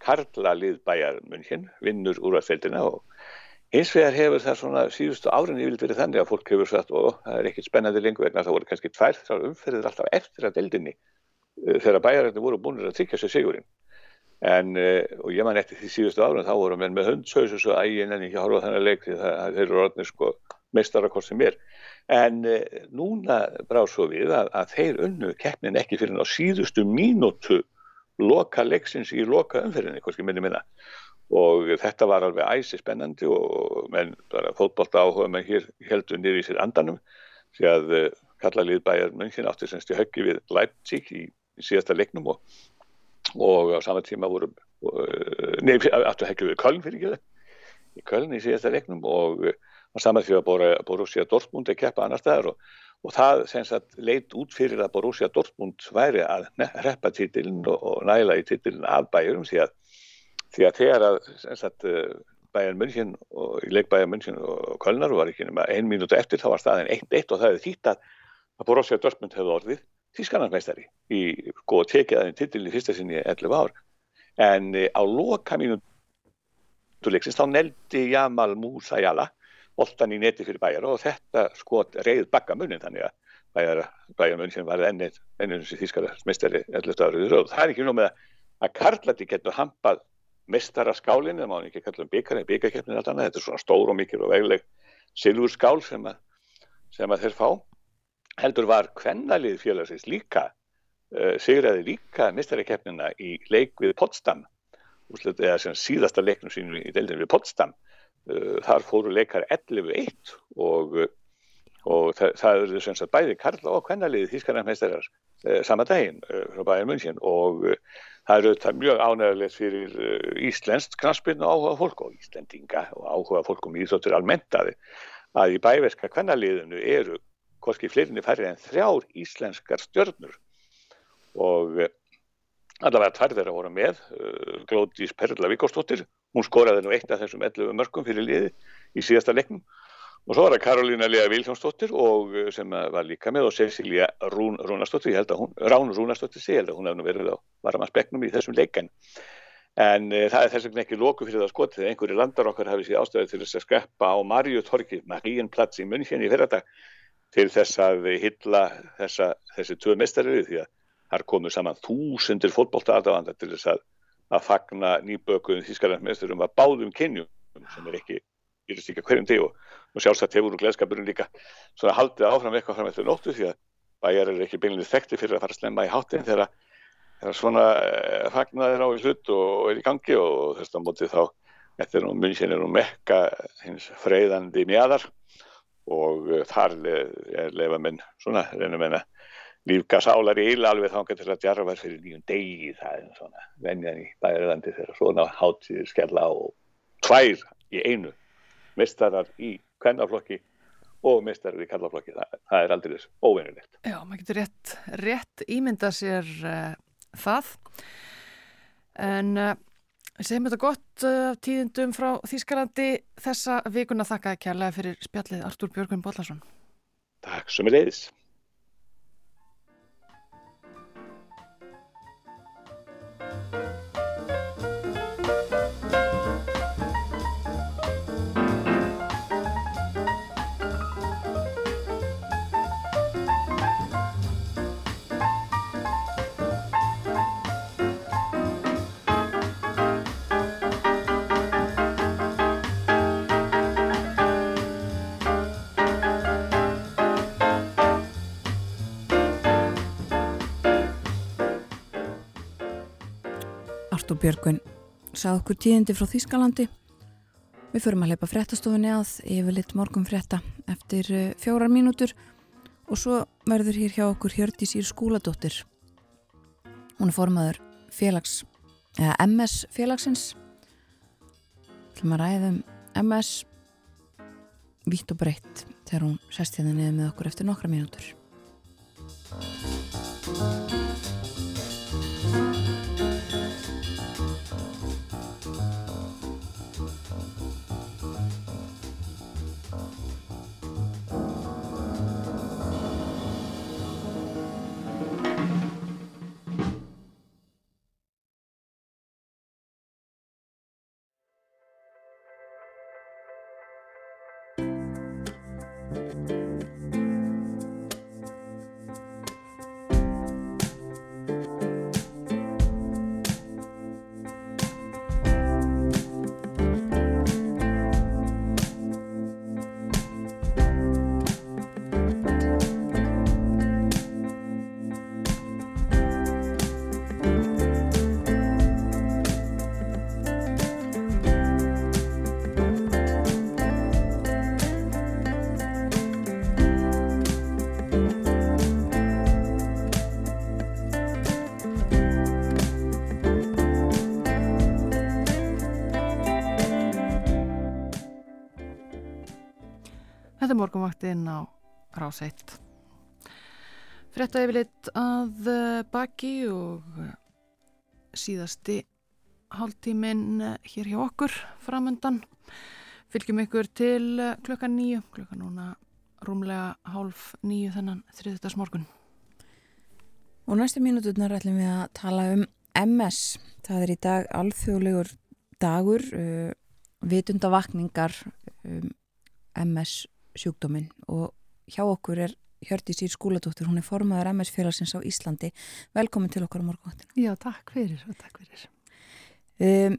Karla lið bæjar munnkinn, vinnur úrvarsveildina og hins vegar hefur það svona síðustu árin yfirlega verið þannig að fólk hefur sagt og það er ekkit spennandi lengur vegna það voru kannski tvær þrjár umferðir alltaf eftir að deildinni þegar bæjararnir voru búinir að tryggja sér sigurinn. En og ég man eftir því síðustu árun þá vorum við með hundshaus og svo ægin en ekki horfa þennan leik því það eru orðinir sko meistarakort sem er. En núna brá svo við að, að þeir unnu keppnin ekki fyrir á síðustu mínútu loka leiksins í loka umferðinni, hvorki minni minna. Og þetta var alveg æsi spennandi og menn fótbolta áhuga menn hér heldur niður í sér andanum því að uh, kallalið bæjar munkin átti semst í höggi við Leipzig í, í síðasta leiknum og, og á sama tíma voru uh, nefn aftur höggi við Köln fyrir ekki það í Köln í síðasta leiknum. Og uh, á sama tíma Borussia Dortmund að keppa annar staðar. Og, og það leit út fyrir að Borussia Dortmund væri að reppa títilinn og, og næla í títilinn af bæjurum því að því að þegar að sagt, eh, bæjan München og leikbæjan München og Kölnar var ekki nema ein mínúti eftir þá var staðin 1-1 og það hefði þýtt að að Borussia Dortmund hefði orðið tískanarmestari í góða tekið aðeins titil í fyrsta sinni 11 ár. En e, á loka mínutuleiksins þá neldi Jamal Musajala oltan í neti fyrir bæjar og þetta skot reyð bakka munin þannig að bæjar, bæjar München var ennið ennið þessi tískanarmestari 11 árið það er ekki nú með að Karlati getur hampað mistara skálinn, það má ekki kalla um byggarinn, byggarkeppnin þetta er svona stór og mikil og vegleg silfur skál sem að, sem að þeir fá. Heldur var kvennalið félagsins líka, uh, sigraði líka mistarakeppnina í leik við Potsdam, eða sem síðasta leiknum sínu í deildin við Potsdam. Uh, þar fóru leikar 11-1 og, og það, það eru sem sagt bæði Karla og kvennaliðið þýskarnarmeistarar uh, sama daginn frá bæðin munnsinn og það eru þetta mjög ánægilegt fyrir íslenskt knastbyrnu áhuga fólk og íslendinga og áhuga fólk um íþjóttur almentaði að í bæverska kvennaliðinu eru hvorki fleirinni færri en þrjár íslenskar stjörnur. Og uh, allavega tvær þeirra voru með uh, Glóðís Perla Vikóstóttir hún skoraði nú eitt af þessum 11 mörgum fyrir liði í síðasta leiknum. Og svo var það Karolína Lea Viljónsdóttir og eh, sem var líka með og Cecilia Rún, Rúnastóttir, ég held að hún, Rán Rúnastóttir ég held að hún hefði nú verið á varamaspeknum í þessum leikan. En e, það er þess vegna ekki lóku fyrir það skot þegar einhverju landar okkar hafi síðan ástöðið til þess að skeppa á Marju Torki, Maríenplatz í München í fyrrata til þess að hylla þessa, þessi tvö mestarriði því að þar komu saman þúsundir fótbólta aðdáðanda til þess að, að fagna nýbökuðum þískarlandsmeisturum að báðum kynjum sem er ekki, gerist ekki hverjum deg og og sjálfsagt hefur nú gleðskapurinn líka svona haldið áfram eitthvað fram eftir nóttu því að bæjar er ekki beinlega þekkti fyrir að fara að slemma í hátinn þegar, þegar svona eh, fagnaðir á í hlut og, er í gangi og þess að mótið þá þetta er nú munnsinn er nú mekka hins freyðandi mjadar og uh, þar er lefa minn svona reynum en að lífka sálar í íla alveg þá getur það djarfa fyrir nýjum degi það er svona venjan í bæjarlandi þegar svona hátíðir skella og tvær í einu mistarar í kvennaflokki og mistarar í kallaflokki. Það, það er aldrei þess óvinnilegt. Já, maður getur rétt, rétt ímynda sér uh, það. En uh, segjum þetta gott uh, tíðindum frá Þískalandi þessa vikuna þakkaði kærlega fyrir spjallið Artúr Björgvin Bollarsson. Takk sem er leiðis. Og Björgun sað okkur tíðindi frá Þýskalandi. Við förum að leipa fréttastofunni að yfir lit morgum frétta eftir eh, fjórar mínútur og svo verður hér hjá okkur Hjördis Ír Skúladóttir. Hún er formaður félags, eða MS félagsins. Er að ræða um MS vitt og breytt þegar hún sest hérna niður með okkur eftir nokkra mínútur. Morgunvaktinn á ráseitt. Yfirleitt að eh, baki og eh, síðasti hálftíminn eh, hér hjá okkur framöndan. Fylgjum ykkur til klukkan nýju, klukkan núna rúmlega hálf nýju þennan þriðdags morgun. Og næstu mínuturnar ætlum við að tala um MS. Það er í dag alþjóðlegur dagur, uh, vitundavakningar um MS sjúkdóminn og hjá okkur er Hjördi Sýr Skúladóttur, hún er formaður MS félagsins á Íslandi. Velkomin til okkar á morgunváttina. Já, takk fyrir og takk fyrir. Um,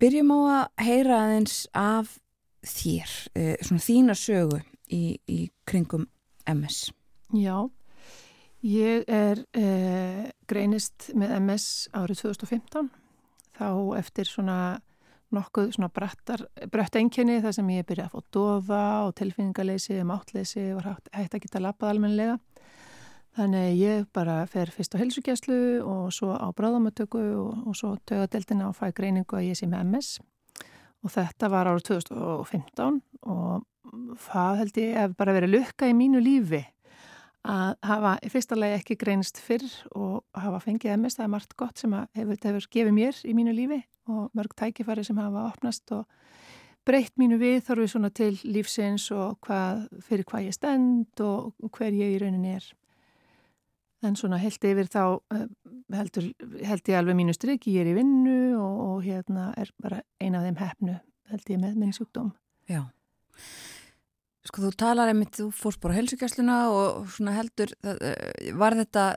byrjum á að heyra aðeins af þér, uh, svona þína sögu í, í kringum MS. Já, ég er uh, greinist með MS árið 2015, þá eftir svona nokkuð svona brett enginni þar sem ég byrjaði að fá dofa og tilfinningarleysi, máttleysi og hægt að geta lappað almenlega. Þannig ég bara fer fyrst á helsugjæslu og svo á bráðamötöku og, og svo tögadeldina og fæ greiningu að ég sé með MS. Og þetta var árið 2015 og það held ég að bara verið lukka í mínu lífi að hafa í fyrsta lagi ekki greinist fyrr og hafa fengið MS, það er margt gott sem hefur, hefur gefið mér í mínu lífi og mörg tækifæri sem hafa opnast og breytt mínu við þarf við svona til lífsins og hvað, fyrir hvað ég stend og hver ég í rauninni er. En svona held yfir þá eh, heldur, held ég alveg mínu stryk, ég er í vinnu og, og hérna er bara eina af þeim hefnu held ég með minn sjúkdóm. Já. Sko þú talar einmitt, þú fórst bara á helsugjastluna og svona heldur, eh, var þetta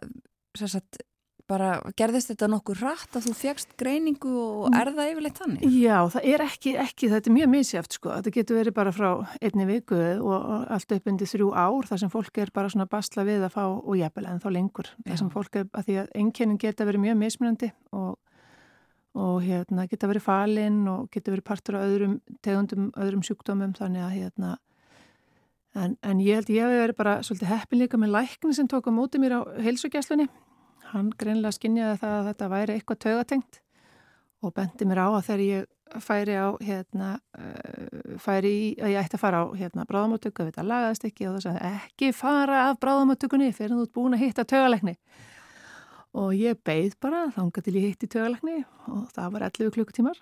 sagt, bara, gerðist þetta nokkur rætt að þú fegst greiningu og Mm. er það yfirleitt þannig? Já, það er ekki, ekki þetta er mjög misjáft sko, þetta getur verið bara frá einni viku og, allt upp undir þrjú ár þar sem fólk er bara svona basla við að fá og jafnvel en þá lengur, Já. þar sem fólk er að því að einkennin geta verið mjög mismunandi og, og hérna geta verið falinn og geta verið partur af öðrum tegundum, öðrum sjúkdómum þannig að hérna en, en ég held ég hef verið bara svolítið heppin líka með lækni sem tók á móti mér á heilsugjæslunni hann greinlega skinjaði það að þetta væri eitthvað taugatengt og bendi mér á að þegar ég færi á hérna, uh, færi í að ég ætti að fara á hérna bráðamáttöku þetta lagaðist ekki og það sagði ekki fara af bráðamáttökunni fyrir þú ert búin að hitta taugalegni og ég beigð bara þánga til ég hitti taugalegni og það var 11 klukkutímar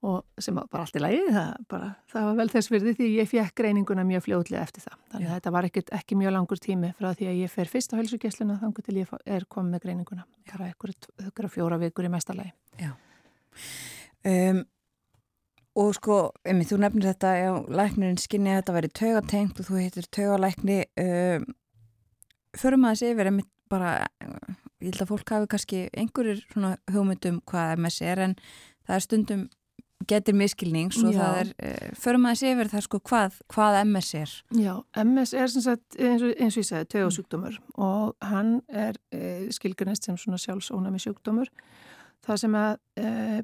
og sem var allt í lagi það, bara, það var vel þess virði því ég fekk greininguna mjög fljóðlega eftir það. Þannig að þetta var ekkert, ekki mjög langur tími frá því að ég fer fyrst á helsugjæsluna þannig til ég er komið með greininguna. Bara ykkur fjóra vikur í mestarlagi Já. Um, og sko einmitt, þú nefnir þetta, já, læknirinn skinni að þetta væri taugatengt og þú heitir taugalækni um, förum aðeins yfir einmitt bara ég held að fólk hafi kannski einhverjir hugmyndum hvað MS er en það er stundum getur miskilnings og Já. það er, uh, förum aðeins yfir það sko hvað, hvað MS er. Já, MS er sem sagt eins og, eins og ég segi taugasjúkdómur og hann er e, skilgjörnist sem svona sjálfsónami sjúkdómur. Það sem að e,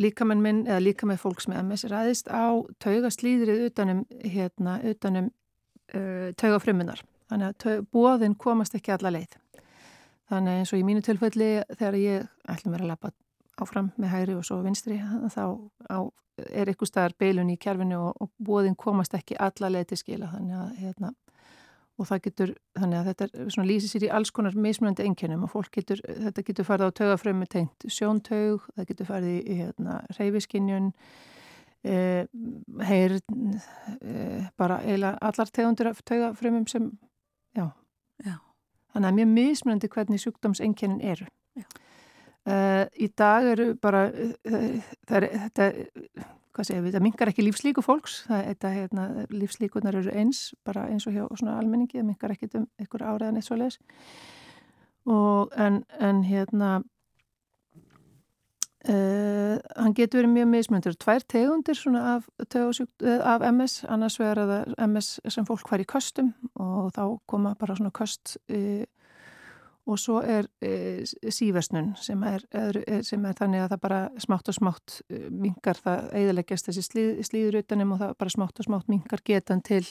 líkamenn minn eða líkamenn fólks með MS ræðist á taugaslýðrið utanum hérna, utanum taugafrumunar þannig að taug, bóðin komast ekki alla leið. Þannig eins og í mínu tilfelli þegar ég ætlum mér að lappa áfram með hægri og svo vinstri þá á, er ykkur staðar beilun í kjærfinu og, og bóðin komast ekki alla leið til skila þannig að hérna, og það getur, þannig að þetta er lýsir sér í alls konar mismunandi einkennum og fólk getur, þetta getur farið á taugafrömmu tengt sjóntaug, það getur farið í hérna, reyfiskinjun eh, heyr eh, bara eiginlega allar tegundur af taugafrömmum sem já. Já. þannig að mjög mismunandi hvernig sjúkdómseinkennin eru Já. Uh, í dag eru bara uh, það er, þetta við, þetta mingar ekki lífslíku fólks það, þetta, hérna, lífslíkunar eru eins bara eins og hjá svona almenningi það mingar ekki um einhver áriðan eitt svo leis en, en hérna uh, hann getur verið mjög mismöndur tvær tegundir af, tegasjúkt, af MS, annars að það MS sem fólk fær í köstum og þá koma bara svona köst uh, og svo er e, síversnun sem er, er, sem er þannig að það bara smátt og smátt e, mingar það eðaleggjast þessi slíð, slíður utanum og það bara smátt og smátt mingar getan til,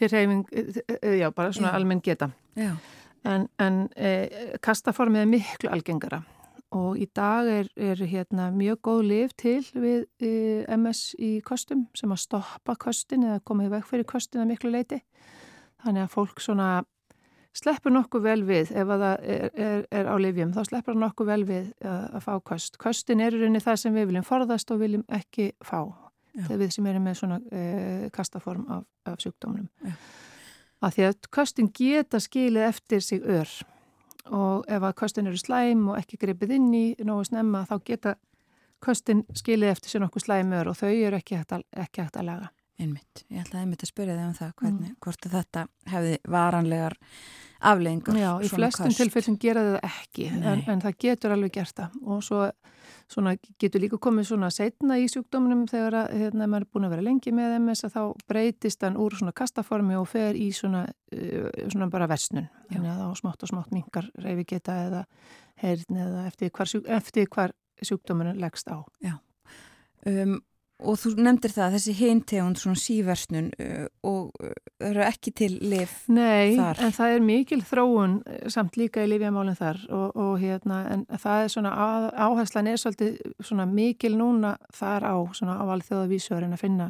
til reyfing, e, já bara svona Já. almenn geta. Já, En, en e, kastaformið er miklu algengara og í dag er, er hérna, mjög góð liv til við e, MS í kostum sem að stoppa kostin eða koma í veg fyrir kostin að miklu leiti. Þannig að fólk svona sleppur nokkuð vel við ef það er, er, er á livjum, þá sleppur það nokkuð vel við að, að fá kost. Kostin er í rauninni það sem við viljum forðast og viljum ekki fá. Já. Þegar við sem erum með svona e, kastaform af, af sjúkdómnum. Já. Að því að kostin geta skilið eftir sig ör og ef að kostin eru slæm og ekki gripið inn í nógu snemma þá geta kostin skilið eftir sér nokkuð slæmur og þau eru ekki hægt að, ekki hægt að laga. Einmitt, ég ætlaði einmitt að spyrja þig um það hvernig, mm. hvort þetta hefði varanlegar afleggingar. Já, í flestum tilfellum gera það ekki en, en það getur alveg gert það og svo svona, getur líka komið svona setna í sjúkdóminum þegar að, hérna, maður er búin að vera lengi með MS að þá breytist hann úr svona kastaformi og fer í svona, uh, svona bara versnun. Þannig að þá smátt og smátt mingar reyfi geta eða heyrn eða eftir hvar, eftir hvar sjúkdóminu leggst á. Já. Um, Og þú nefndir það, þessi heintegund, svona síversnun uh, og uh, eru ekki til lif Nei, þar? Nei, en það er mikil þróun uh, samt líka í lifjamálinn þar og, og hérna, en það er svona, á, áherslan er svolítið svona mikil núna þar á, svona á alveg þjóðavísjóðurinn að finna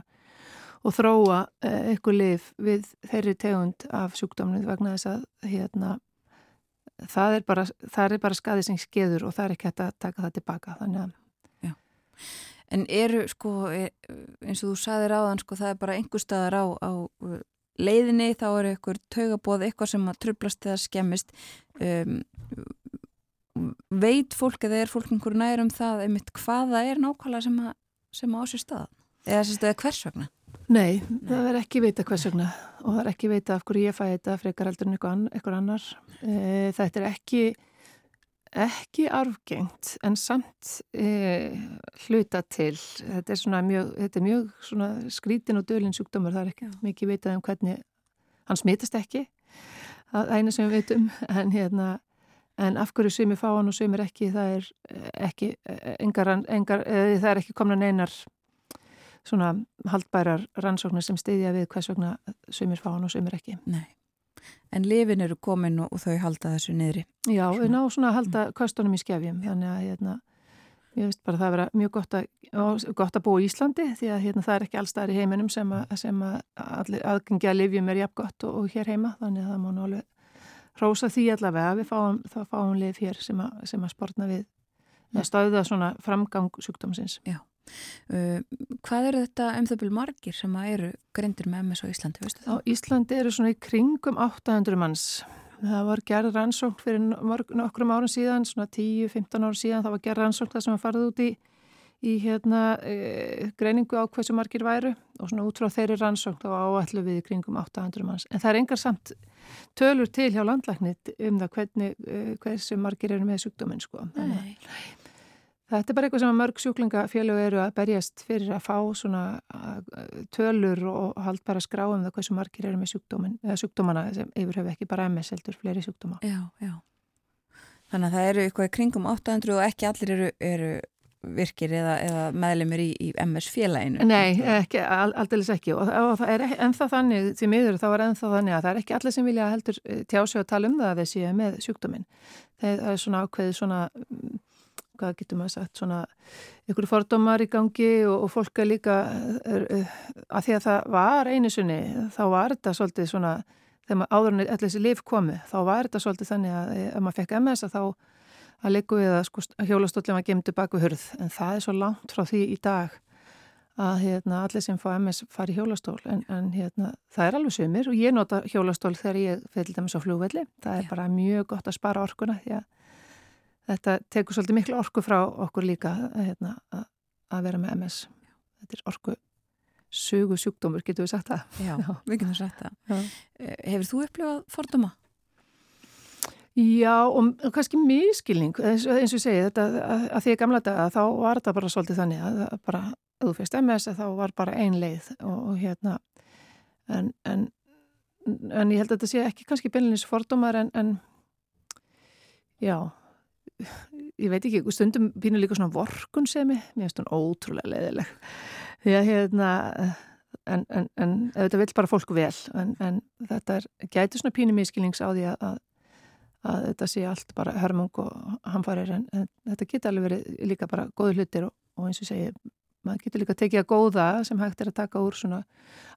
og þróa eitthvað lif við þeirri tegund af sjúkdómnið vegna þess að hérna, það er bara, bara skadið sem skeður og það er ekki hægt að taka það tilbaka, þannig að Já En eru, sko, er, eins og þú saðir áðan, sko, það er bara einhver staðar á, á uh, leiðinni, þá er einhver taugabóð, eitthvað sem að trublast eða skemmist. Um, veit fólk eða er fólk einhver nær um það, einmitt hvaða er nákvæmlega sem, að, sem á sér stað? Eða sem stöði hvers vegna? Nei, Nei, það er ekki veita hvers vegna og það er ekki veita af hverju ég fæ þetta frekar heldur en eitthvað annar. E, þetta er ekki ekki arfgengt en samt e, hluta til. Þetta er svona mjög, er mjög skrítin og dölinn sjúkdómur. Það er ekki mikið vitað um hvernig hann smitast ekki það er eina sem við veitum en, hérna, en af hverju sumir fá hann og sumir ekki það er ekki engar, engar, e, það er ekki komna neinar svona haldbærar rannsóknar sem stiðja við hvers vegna sumir fá hann og sumir ekki. Nei en lifin eru komin og, og þau halda þessu niðri. Já, við ná svona að halda mm. kostunum í skefjum, þannig að hérna, ég veist bara það vera mjög gott að, gott að búa í Íslandi því að hérna, það er ekki allstaðar í heiminum sem að, sem að aðgengja lifjum er jafn gott og, og hér heima, þannig að það má alveg rósa því allavega að við fáum, fáum lif hér sem að, sem að spórna við, að stöða svona framgang sjúkdómsins. Já. Uh, hvað eru þetta um það byrju margir sem eru grindir með MS á Íslandi? Á Íslandi eru svona í kringum 800 manns. Það var gerð rannsókn fyrir nokkrum árum síðan, svona 10-15 árum síðan, það var gerð rannsókn það sem var farið út í, í hérna, e, greiningu á hversu margir væru og svona út frá þeirri rannsókn þá áallu við í kringum 800 manns. En það er engar samt tölur til hjá landlæknit um það hvernig, e, hversu margir eru með sjúkdóminn sko. Nei. Þetta er bara eitthvað sem mörg sjúklingafélög eru að berjast fyrir að fá svona tölur og hald bara skráum það hvað sem margir eru með sjúkdómana sem yfir hefur ekki bara MS heldur fleiri sjúkdóma. Já, já. Þannig að það eru eitthvað kringum 800 og ekki allir eru, eru virkir eða, eða meðlemið í, í MS félaginu. Nei, ekki, aldrei ekki og, og það er ennþá þannig, því miður þá er ennþá þannig að það er ekki allir sem vilja heldur eh, tjásjá að tala um það að þessi með sjúkdómin. Það er svona ákveði svona hvað getur maður sagt, svona ykkur fordómar í gangi og, og fólk er líka er, að því að það var einu sunni, þá var þetta svolítið svona, þegar maður áðurinn allir þessi lif komi, þá var þetta svolítið þannig að ef maður fekk MS að þá að leiku við að sko, hjólastóllin var gemdu baku hörð, en það er svo langt frá því í dag að hérna, allir sem fá MS fari hjólastól. En, en hérna, það er alveg sömur og ég nota hjólastól þegar ég fyrir dæmis á flúvelli, það er Já. bara mjög gott að spara orkuna því að þetta tekur svolítið miklu orku frá okkur líka hérna, að vera með MS þetta er orku sugu sjúkdómur, getur við sagt það? Já, við getum sagt það Já. Eh, hefur þú upplifað forduma? Já, og kannski miskilning eins, eins og ég segi þetta að, því að gamla daga þá var þetta bara svolítið þannig að bara, að þú fyrst MS þá var bara ein leið og, og hérna en, en, en ég held að þetta sé ekki kannski beinleins fordumar en, en já ég veit ekki, stundum býnur líka svona vorkun sem ég, mér finnst hún ótrúlega leiðileg því að hérna en, en, en þetta vil bara fólk vel en, en þetta er, gæti svona pínu miskilnings á því að, að þetta sé allt bara hörmung og hamfarir en, þetta getur alveg verið líka bara góðu hlutir og, og eins og segi maður getur líka tekið að góða sem hægt er að taka úr svona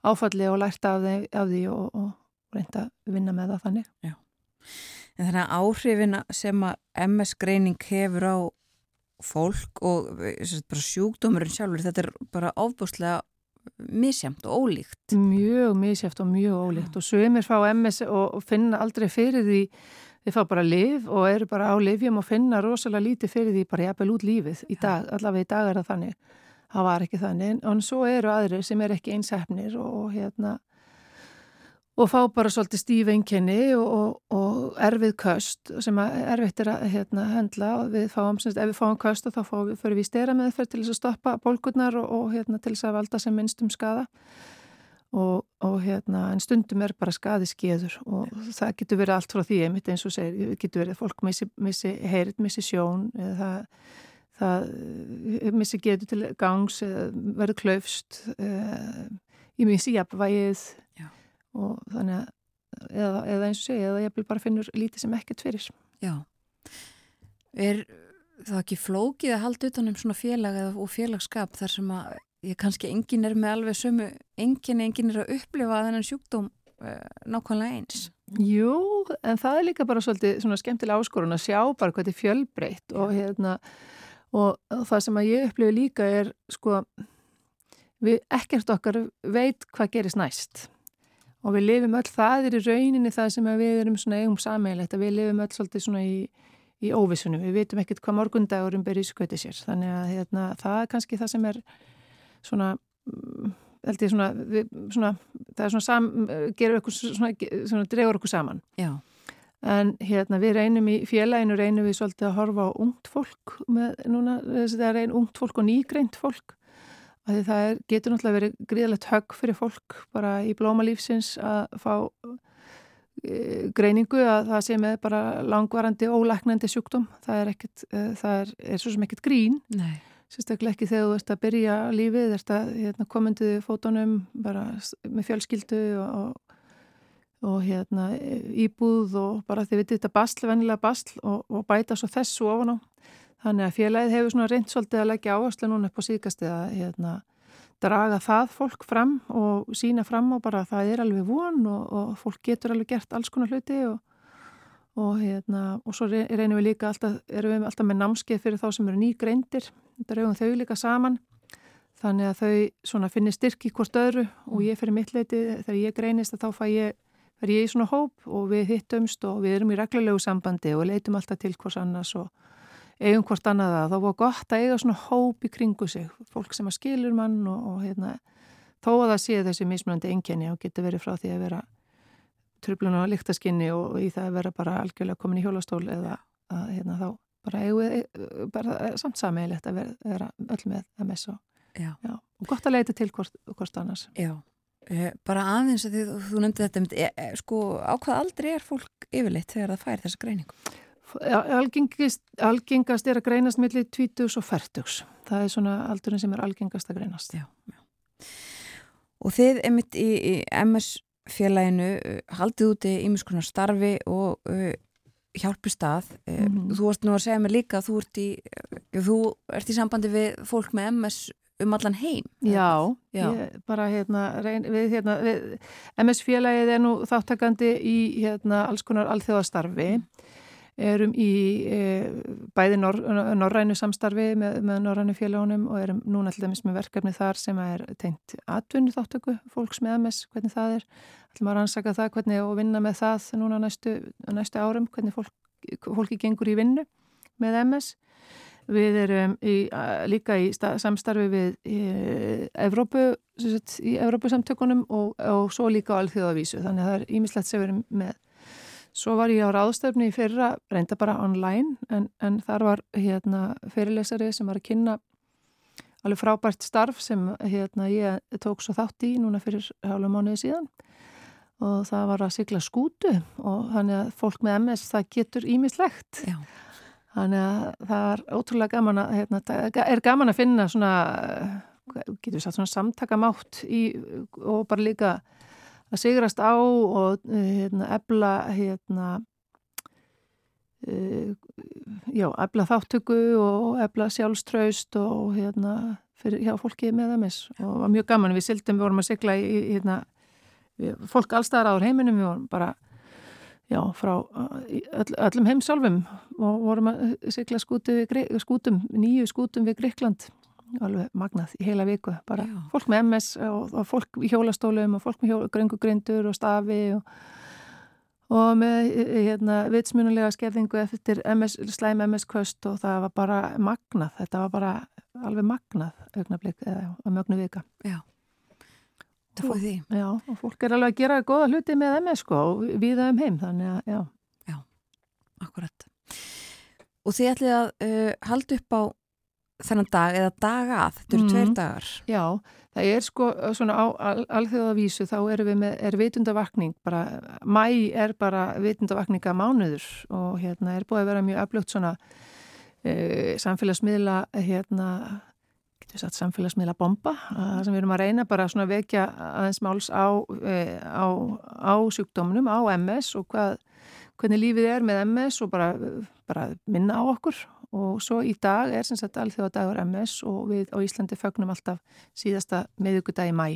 áfalli og lært af því, af því og, og reynda að vinna með það þannig. Já. En þannig að áhrifin sem að MS-greining hefur á fólk og bara sjúkdómurinn sjálfur, þetta er bara ábúslega misjæmt og ólíkt. Mjög misjæmt og mjög ólíkt. Og sögumir fá MS og finna aldrei fyrir því Þið fá bara liv og eru bara á livjum og finna rosalega lítið fyrir því bara jafnvel út lífið í dag, allavega í dag er það þannig. Það var ekki þannig, en svo eru aðrir sem er ekki einsefnir og hérna og fá bara svolítið stíf einkenni og, og, og erfið köst sem erfitt er að hérna, hendla og við fáum, semst, ef við fáum köst þá fáum við, fyrir við stera með þeir til þess að stoppa bólkurnar og, og hérna, til þess að valda sem minnstum skada og, og hérna, en stundum er bara skadi skeður og það getur verið allt frá því einmitt eins og segir, getur verið fólk missi, missi heyrit, missi sjón eða það, það eh, missi getur til gangs verður klaufst eða ég missi jafnvægið. Já. Og þannig að eða, eða eins og segja, eða ég vil bara finnur lítið sem ekkert fyrir. Já. Er það ekki flókið að halda utanum svona félag og félagskap þar sem að ég kannski engin er með alveg sömu engin, engin er að upplifa þennan sjúkdóm uh, nákvæmlega eins? Jú, en það er líka bara svolítið svona skemmtilega áskorun að sjá bara hvað þetta er fjölbreytt og hérna og, og það sem að ég upplifi líka er sko við ekkert okkar veit hvað gerist næst og við lifum öll, það er í rauninni það sem við erum svona eigum sammeilegt að við lifum öll svolítið svona í í óvissunum, við veitum ekkert hvað morgundagurum ber í skauti sér, þannig að hérna, það er kannski það sem er svona mm, held ég svona, við, svona það er svona, sam, gerur okkur svona, svona dregur okkur saman. Já. en hérna við reynum í félaginu reynum við svolítið að horfa á ungt fólk með núna, það er einn ungt fólk og nýgreint fólk að það er, getur náttúrulega verið gríðalegt högg fyrir fólk bara í blómalífsins að fá e, greiningu að það sé með bara langvarandi ólæknandi sjúkdóm. Það er ekkert, e, það er, er svo sem ekkert grín. Nei. Sérstaklega ekki þegar þú ert að byrja lífið, ert að hérna, komunduði fótonum bara með fjölskyldu og, og, og hérna, íbúð og bara þið vitið þetta basl, vennilega basl og, og bæta svo þessu ofan á. Þannig að félagið hefur svona reynd svolítið að leggja áherslu núna upp á síkast eða hérna, draga það fólk fram og sína fram og bara það er alveg von og fólk getur alveg gert alls konar hluti og og hérna, og svo reynum við líka alltaf, erum við alltaf með námskeið fyrir þá sem eru nýgreindir, þetta rauðum þau líka saman, þannig að þau finnir styrk í hvort öðru og ég fyrir mitt leiti, þegar ég greinist þá fær ég, ég í svona hóp og við hittumst og við erum í reglulegu sambandi og leitum alltaf til hvers annars og eigum hvort annað að þá var gott að eiga svona hóp í kringu sig, fólk sem að skilur mann og, og hérna, þó að það sé þessi mismunandi enginni og getur verið frá því að vera tröflun og líktaskinni og í það að vera bara algjörlega komin í hjólastól eða að hérna þá bara eigið bara samt sammeilegt að vera, vera öll með MS og, já. Já, og gott að leita til hvort, hvort annars. Já, eh, bara aðeins að því, þú nefndi þetta, e, e, sko á hvað aldrei er fólk yfirleitt þegar það fær þessa greiningu? Algengast, algengast er að greinast millir 20 og 40. Það er svona aldurinn sem er algengast að greinast. Já, já. Og þið emitt í, í MS félaginu uh, haldið úti ímiðskonar starfi og uh, hjálpi stað. Mm -hmm. Þú varst nú að segja mér líka að þú ert í, þú ert í sambandi við fólk með MS um allan heim. Já, Já. Bara hérna, reyn, við, hérna við, MS félagið er nú þáttakandi í hérna alls konar alþjóðastarfi. Mm erum í e, bæði nor, norrænu samstarfi með, með norrænu félagunum og erum núna alltaf með verkefni þar sem er tengt atvinnu þáttöku, fólks með MS, hvernig það er. Ætlum að rannsaka það hvernig og vinna með það núna næstu, næstu árum, hvernig fólk, fólki gengur í vinnu með MS Við erum í, líka í samstarfi við í, Evrópu, í Evrópu samtökunum og, og svo líka á alþjóðavísu. Þannig að það er ímislegt sem við erum með Svo var ég á ráðstöfni í fyrra, reynda bara online, en, en þar var hérna, fyrirlesari sem var að kynna alveg frábært starf sem hérna, ég tók svo þátt í núna fyrir hálfa mánuði síðan og það var að sigla skútu og þannig að fólk með MS það getur ímislegt. Já. Þannig að það er ótrúlega gaman að, hérna, er gaman að finna svona, getur við sagt svona samtakamátt í og bara líka að sigrast á og hérna, ebla hérna, uh, já, efla þáttöku og efla sjálfströust og hérna fyrir hjá fólki með MS og var mjög gaman, við sildum, við vorum að sigla í, hérna, fólk allstaðar áður heiminum, við vorum bara já, frá öll, öllum heimsálfum og vorum að sigla skútum, skútum nýju skútum við Gríkland alveg magnað í heila viku bara já. fólk með MS og, og fólk í hjólastólum og fólk með gröngugrindur og stafi og, og með hérna, vitsmunulega skerðingu eftir MS, slæm MS-köst og það var bara magnað, þetta var bara alveg magnað augnablík eða mögnu vika Já Það fóði því. Já, og fólk er alveg að gera goða hluti með MS sko, við um heim, þannig að, já. Já, akkurat. Og þið ætlið að uh, halda upp á þennan dag eða daga að, þetta eru mm. tveir dagar. Já, það er sko svona á al, alþjóðavísu, þá erum við með, er vitundavakning, bara, mæ er bara vitundavakninga mánuður og hérna er búið að vera mjög öflugt svona uh, samfélagsmiðla, hérna, sagt, samfélagsmiðla bomba sem við erum að reyna bara að vekja aðeins máls á, e, á, á sjúkdómnum, á MS og hvað, hvernig lífið er með MS og bara, bara minna á okkur og svo í dag er sem sagt alþjóða dagur MS og við á Íslandi fögnum alltaf síðasta meðugudag í mæ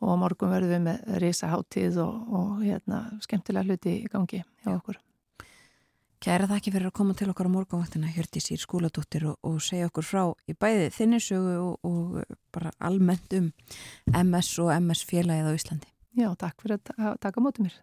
og morgun verðum við með risaháttíð og, og hérna, skemmtilega hluti í gangi hjá okkur. Kæra þakki fyrir að koma til okkar á morgunvaktina Hjörti Sýr skóladóttir og, og segja okkur frá í bæði þinnisögu og, og bara almennt um MS og MS félagið á Íslandi. Já, takk fyrir að taka mótið mér.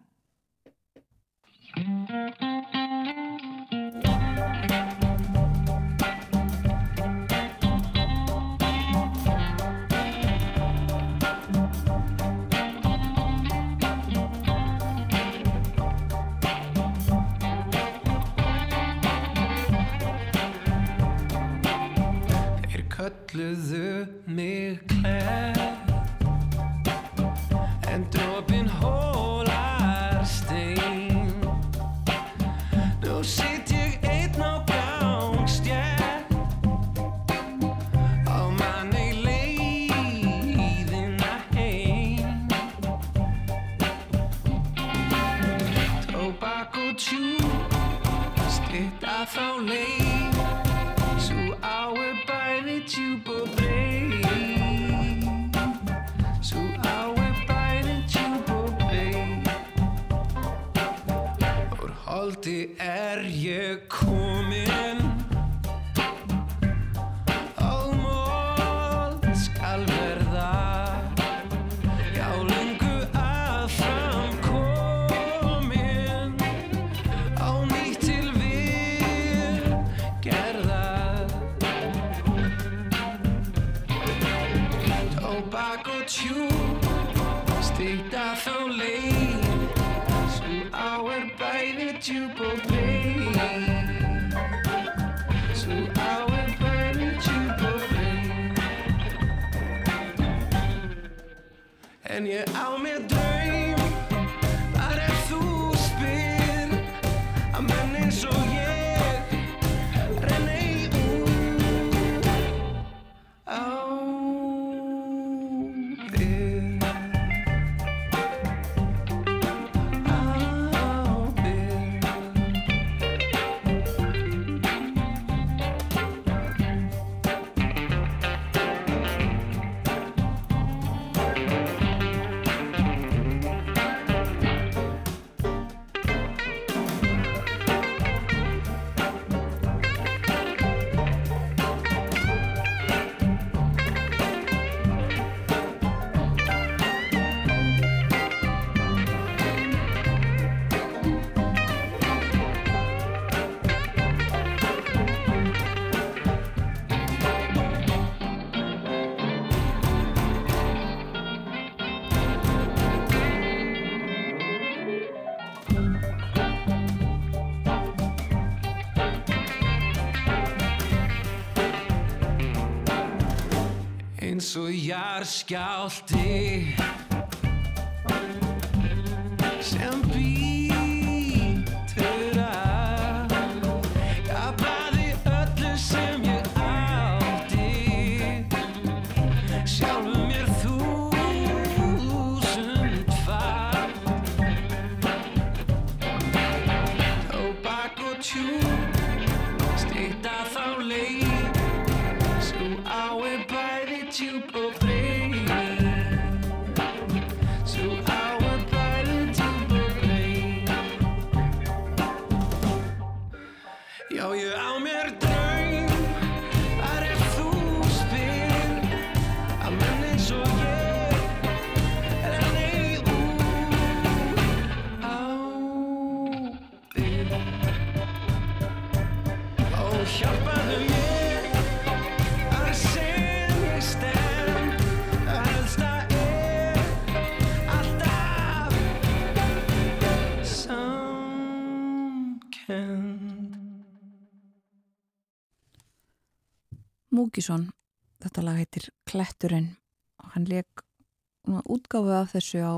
Kölluðu mig klær en dropin þá leið Svo á er bæði djúb og breið Svo á er bæði djúb og breið En ég á mér draum jarskjálti Múkisson þetta lag heitir Kletturinn og hann leik útgáfið af þessu á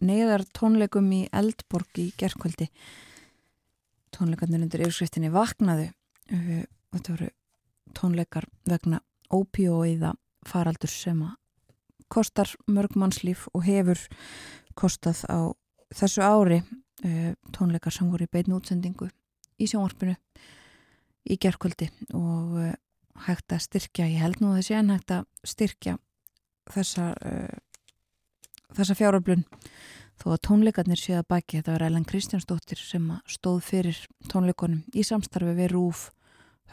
neyðar tónleikum í Eldborg í gerðkvöldi tónleikarnir undir yfirskriftinni Vaknaðu. Þetta voru tónleikar vegna ópíóiða faraldur sem að kostar mörg mannslíf og hefur kostað á þessu ári. Tónleikar sem voru í beinu útsendingu í sjónvarpinu í gerðkvöldi og hægt að styrkja, ég held nú að þessi en hægt að styrkja þessa, uh, þessa fjáröflun. Þó að tónleikarnir séða baki, þetta var Ellen Kristjánsdóttir sem stóð fyrir tónleikonum í samstarfi við Rúf,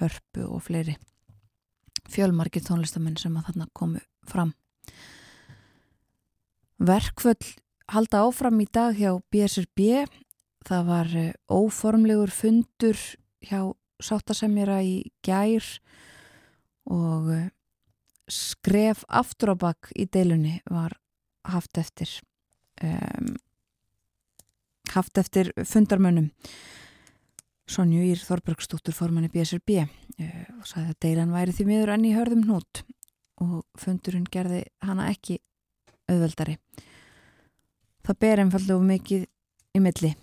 Hörpu og fleiri fjölmarki tónlistamenn sem að þarna komu fram. Verkvöld halda áfram í dag hjá BSRB, það var uh, óformlegur fundur hjá sáttasemjara í gær. og eh, skref aftur á bakk í deilunni var haft eftir um, haft eftir fundarmönnum. Sonju Ír Þorbergsdóttur formanni BSRB uh, eh, og sagði að deilan væri því miður enn í hörðum hnút og fundurinn gerði hana ekki auðveldari. Það ber einfallega mikið í milli.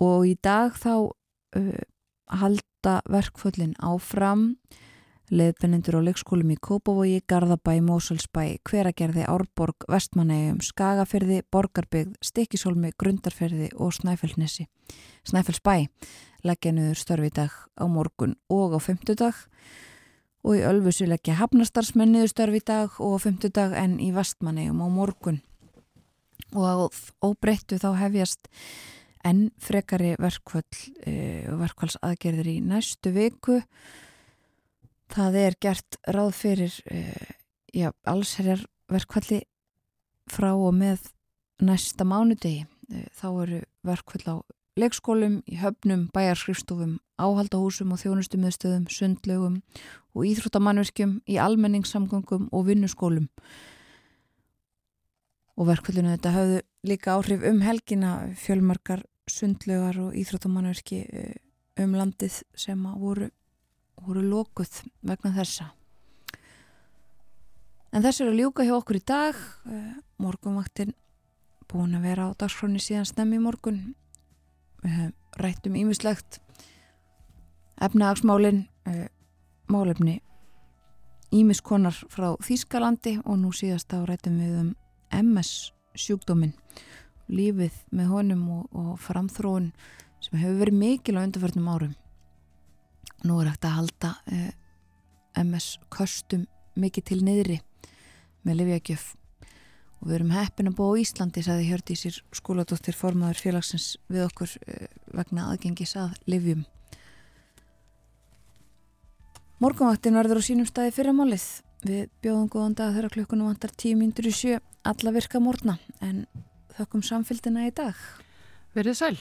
Og í dag þá uh, halda verkföllin áfram Leðbennendur á leikskólum í Kópavogi, Garðabæ, Mósalsbæ, Hveragerði, Árborg, Vestmanægjum, Skagafyrði, Borgarbygð, Stikisólmi, Grundarferði og Snæfellsnesi. Snæfellsbæ leggja niður störfi dag á morgun og á fymtudag og í Ölfusi leggja hafnastarsmenn niður störfi dag og á fymtudag en í Vestmanægjum á morgun. Og á óbreyttu þá hefjast enn frekari verkvall og e, verkvallsaðgerðir í næstu viku og Það er gert ráð fyrir uh, já, allsherjar verkvalli frá og með næsta mánudegi. Uh, þá eru verkvall á leikskólum, í höfnum, bæjarskrifstofum, áhaldahúsum og þjónustumiðstöðum, sundlegum og íþróttamannverkjum í almenningssamgöngum og vinnuskólum. Og verkvallinu þetta hafðu líka áhrif um helgina fjölmarkar sundlegar og íþróttamannverki uh, um landið sem voru voru lókuð vegna þessa. En þess er að ljúka hjá okkur í dag. Eh, morgunvaktin búin að vera á dagskroni síðan stemmi morgun. Rættum ímislegt efnahagsmálin, eh, málefni ímiskonar frá Þýskalandi og nú síðast á rættum við um MS sjúkdóminn, lífið með honum og, og framþróun sem hefur verið mikil á undarförnum árum. Nú er hægt að halda eh, MS kostum mikið til niðri með Livjagjöf og við erum heppin að búa á Íslandi saði hjördi í sér skóladóttir formaður félagsins við okkur eh, vegna aðgengis að Livjum. Morgunvaktin verður á sínum staði fyrramálið. Við bjóðum góðan dag þegar klukkunum vantar tíu myndur í sjö alla virka morgna en þökkum samfélgina í dag. Verðið sæl.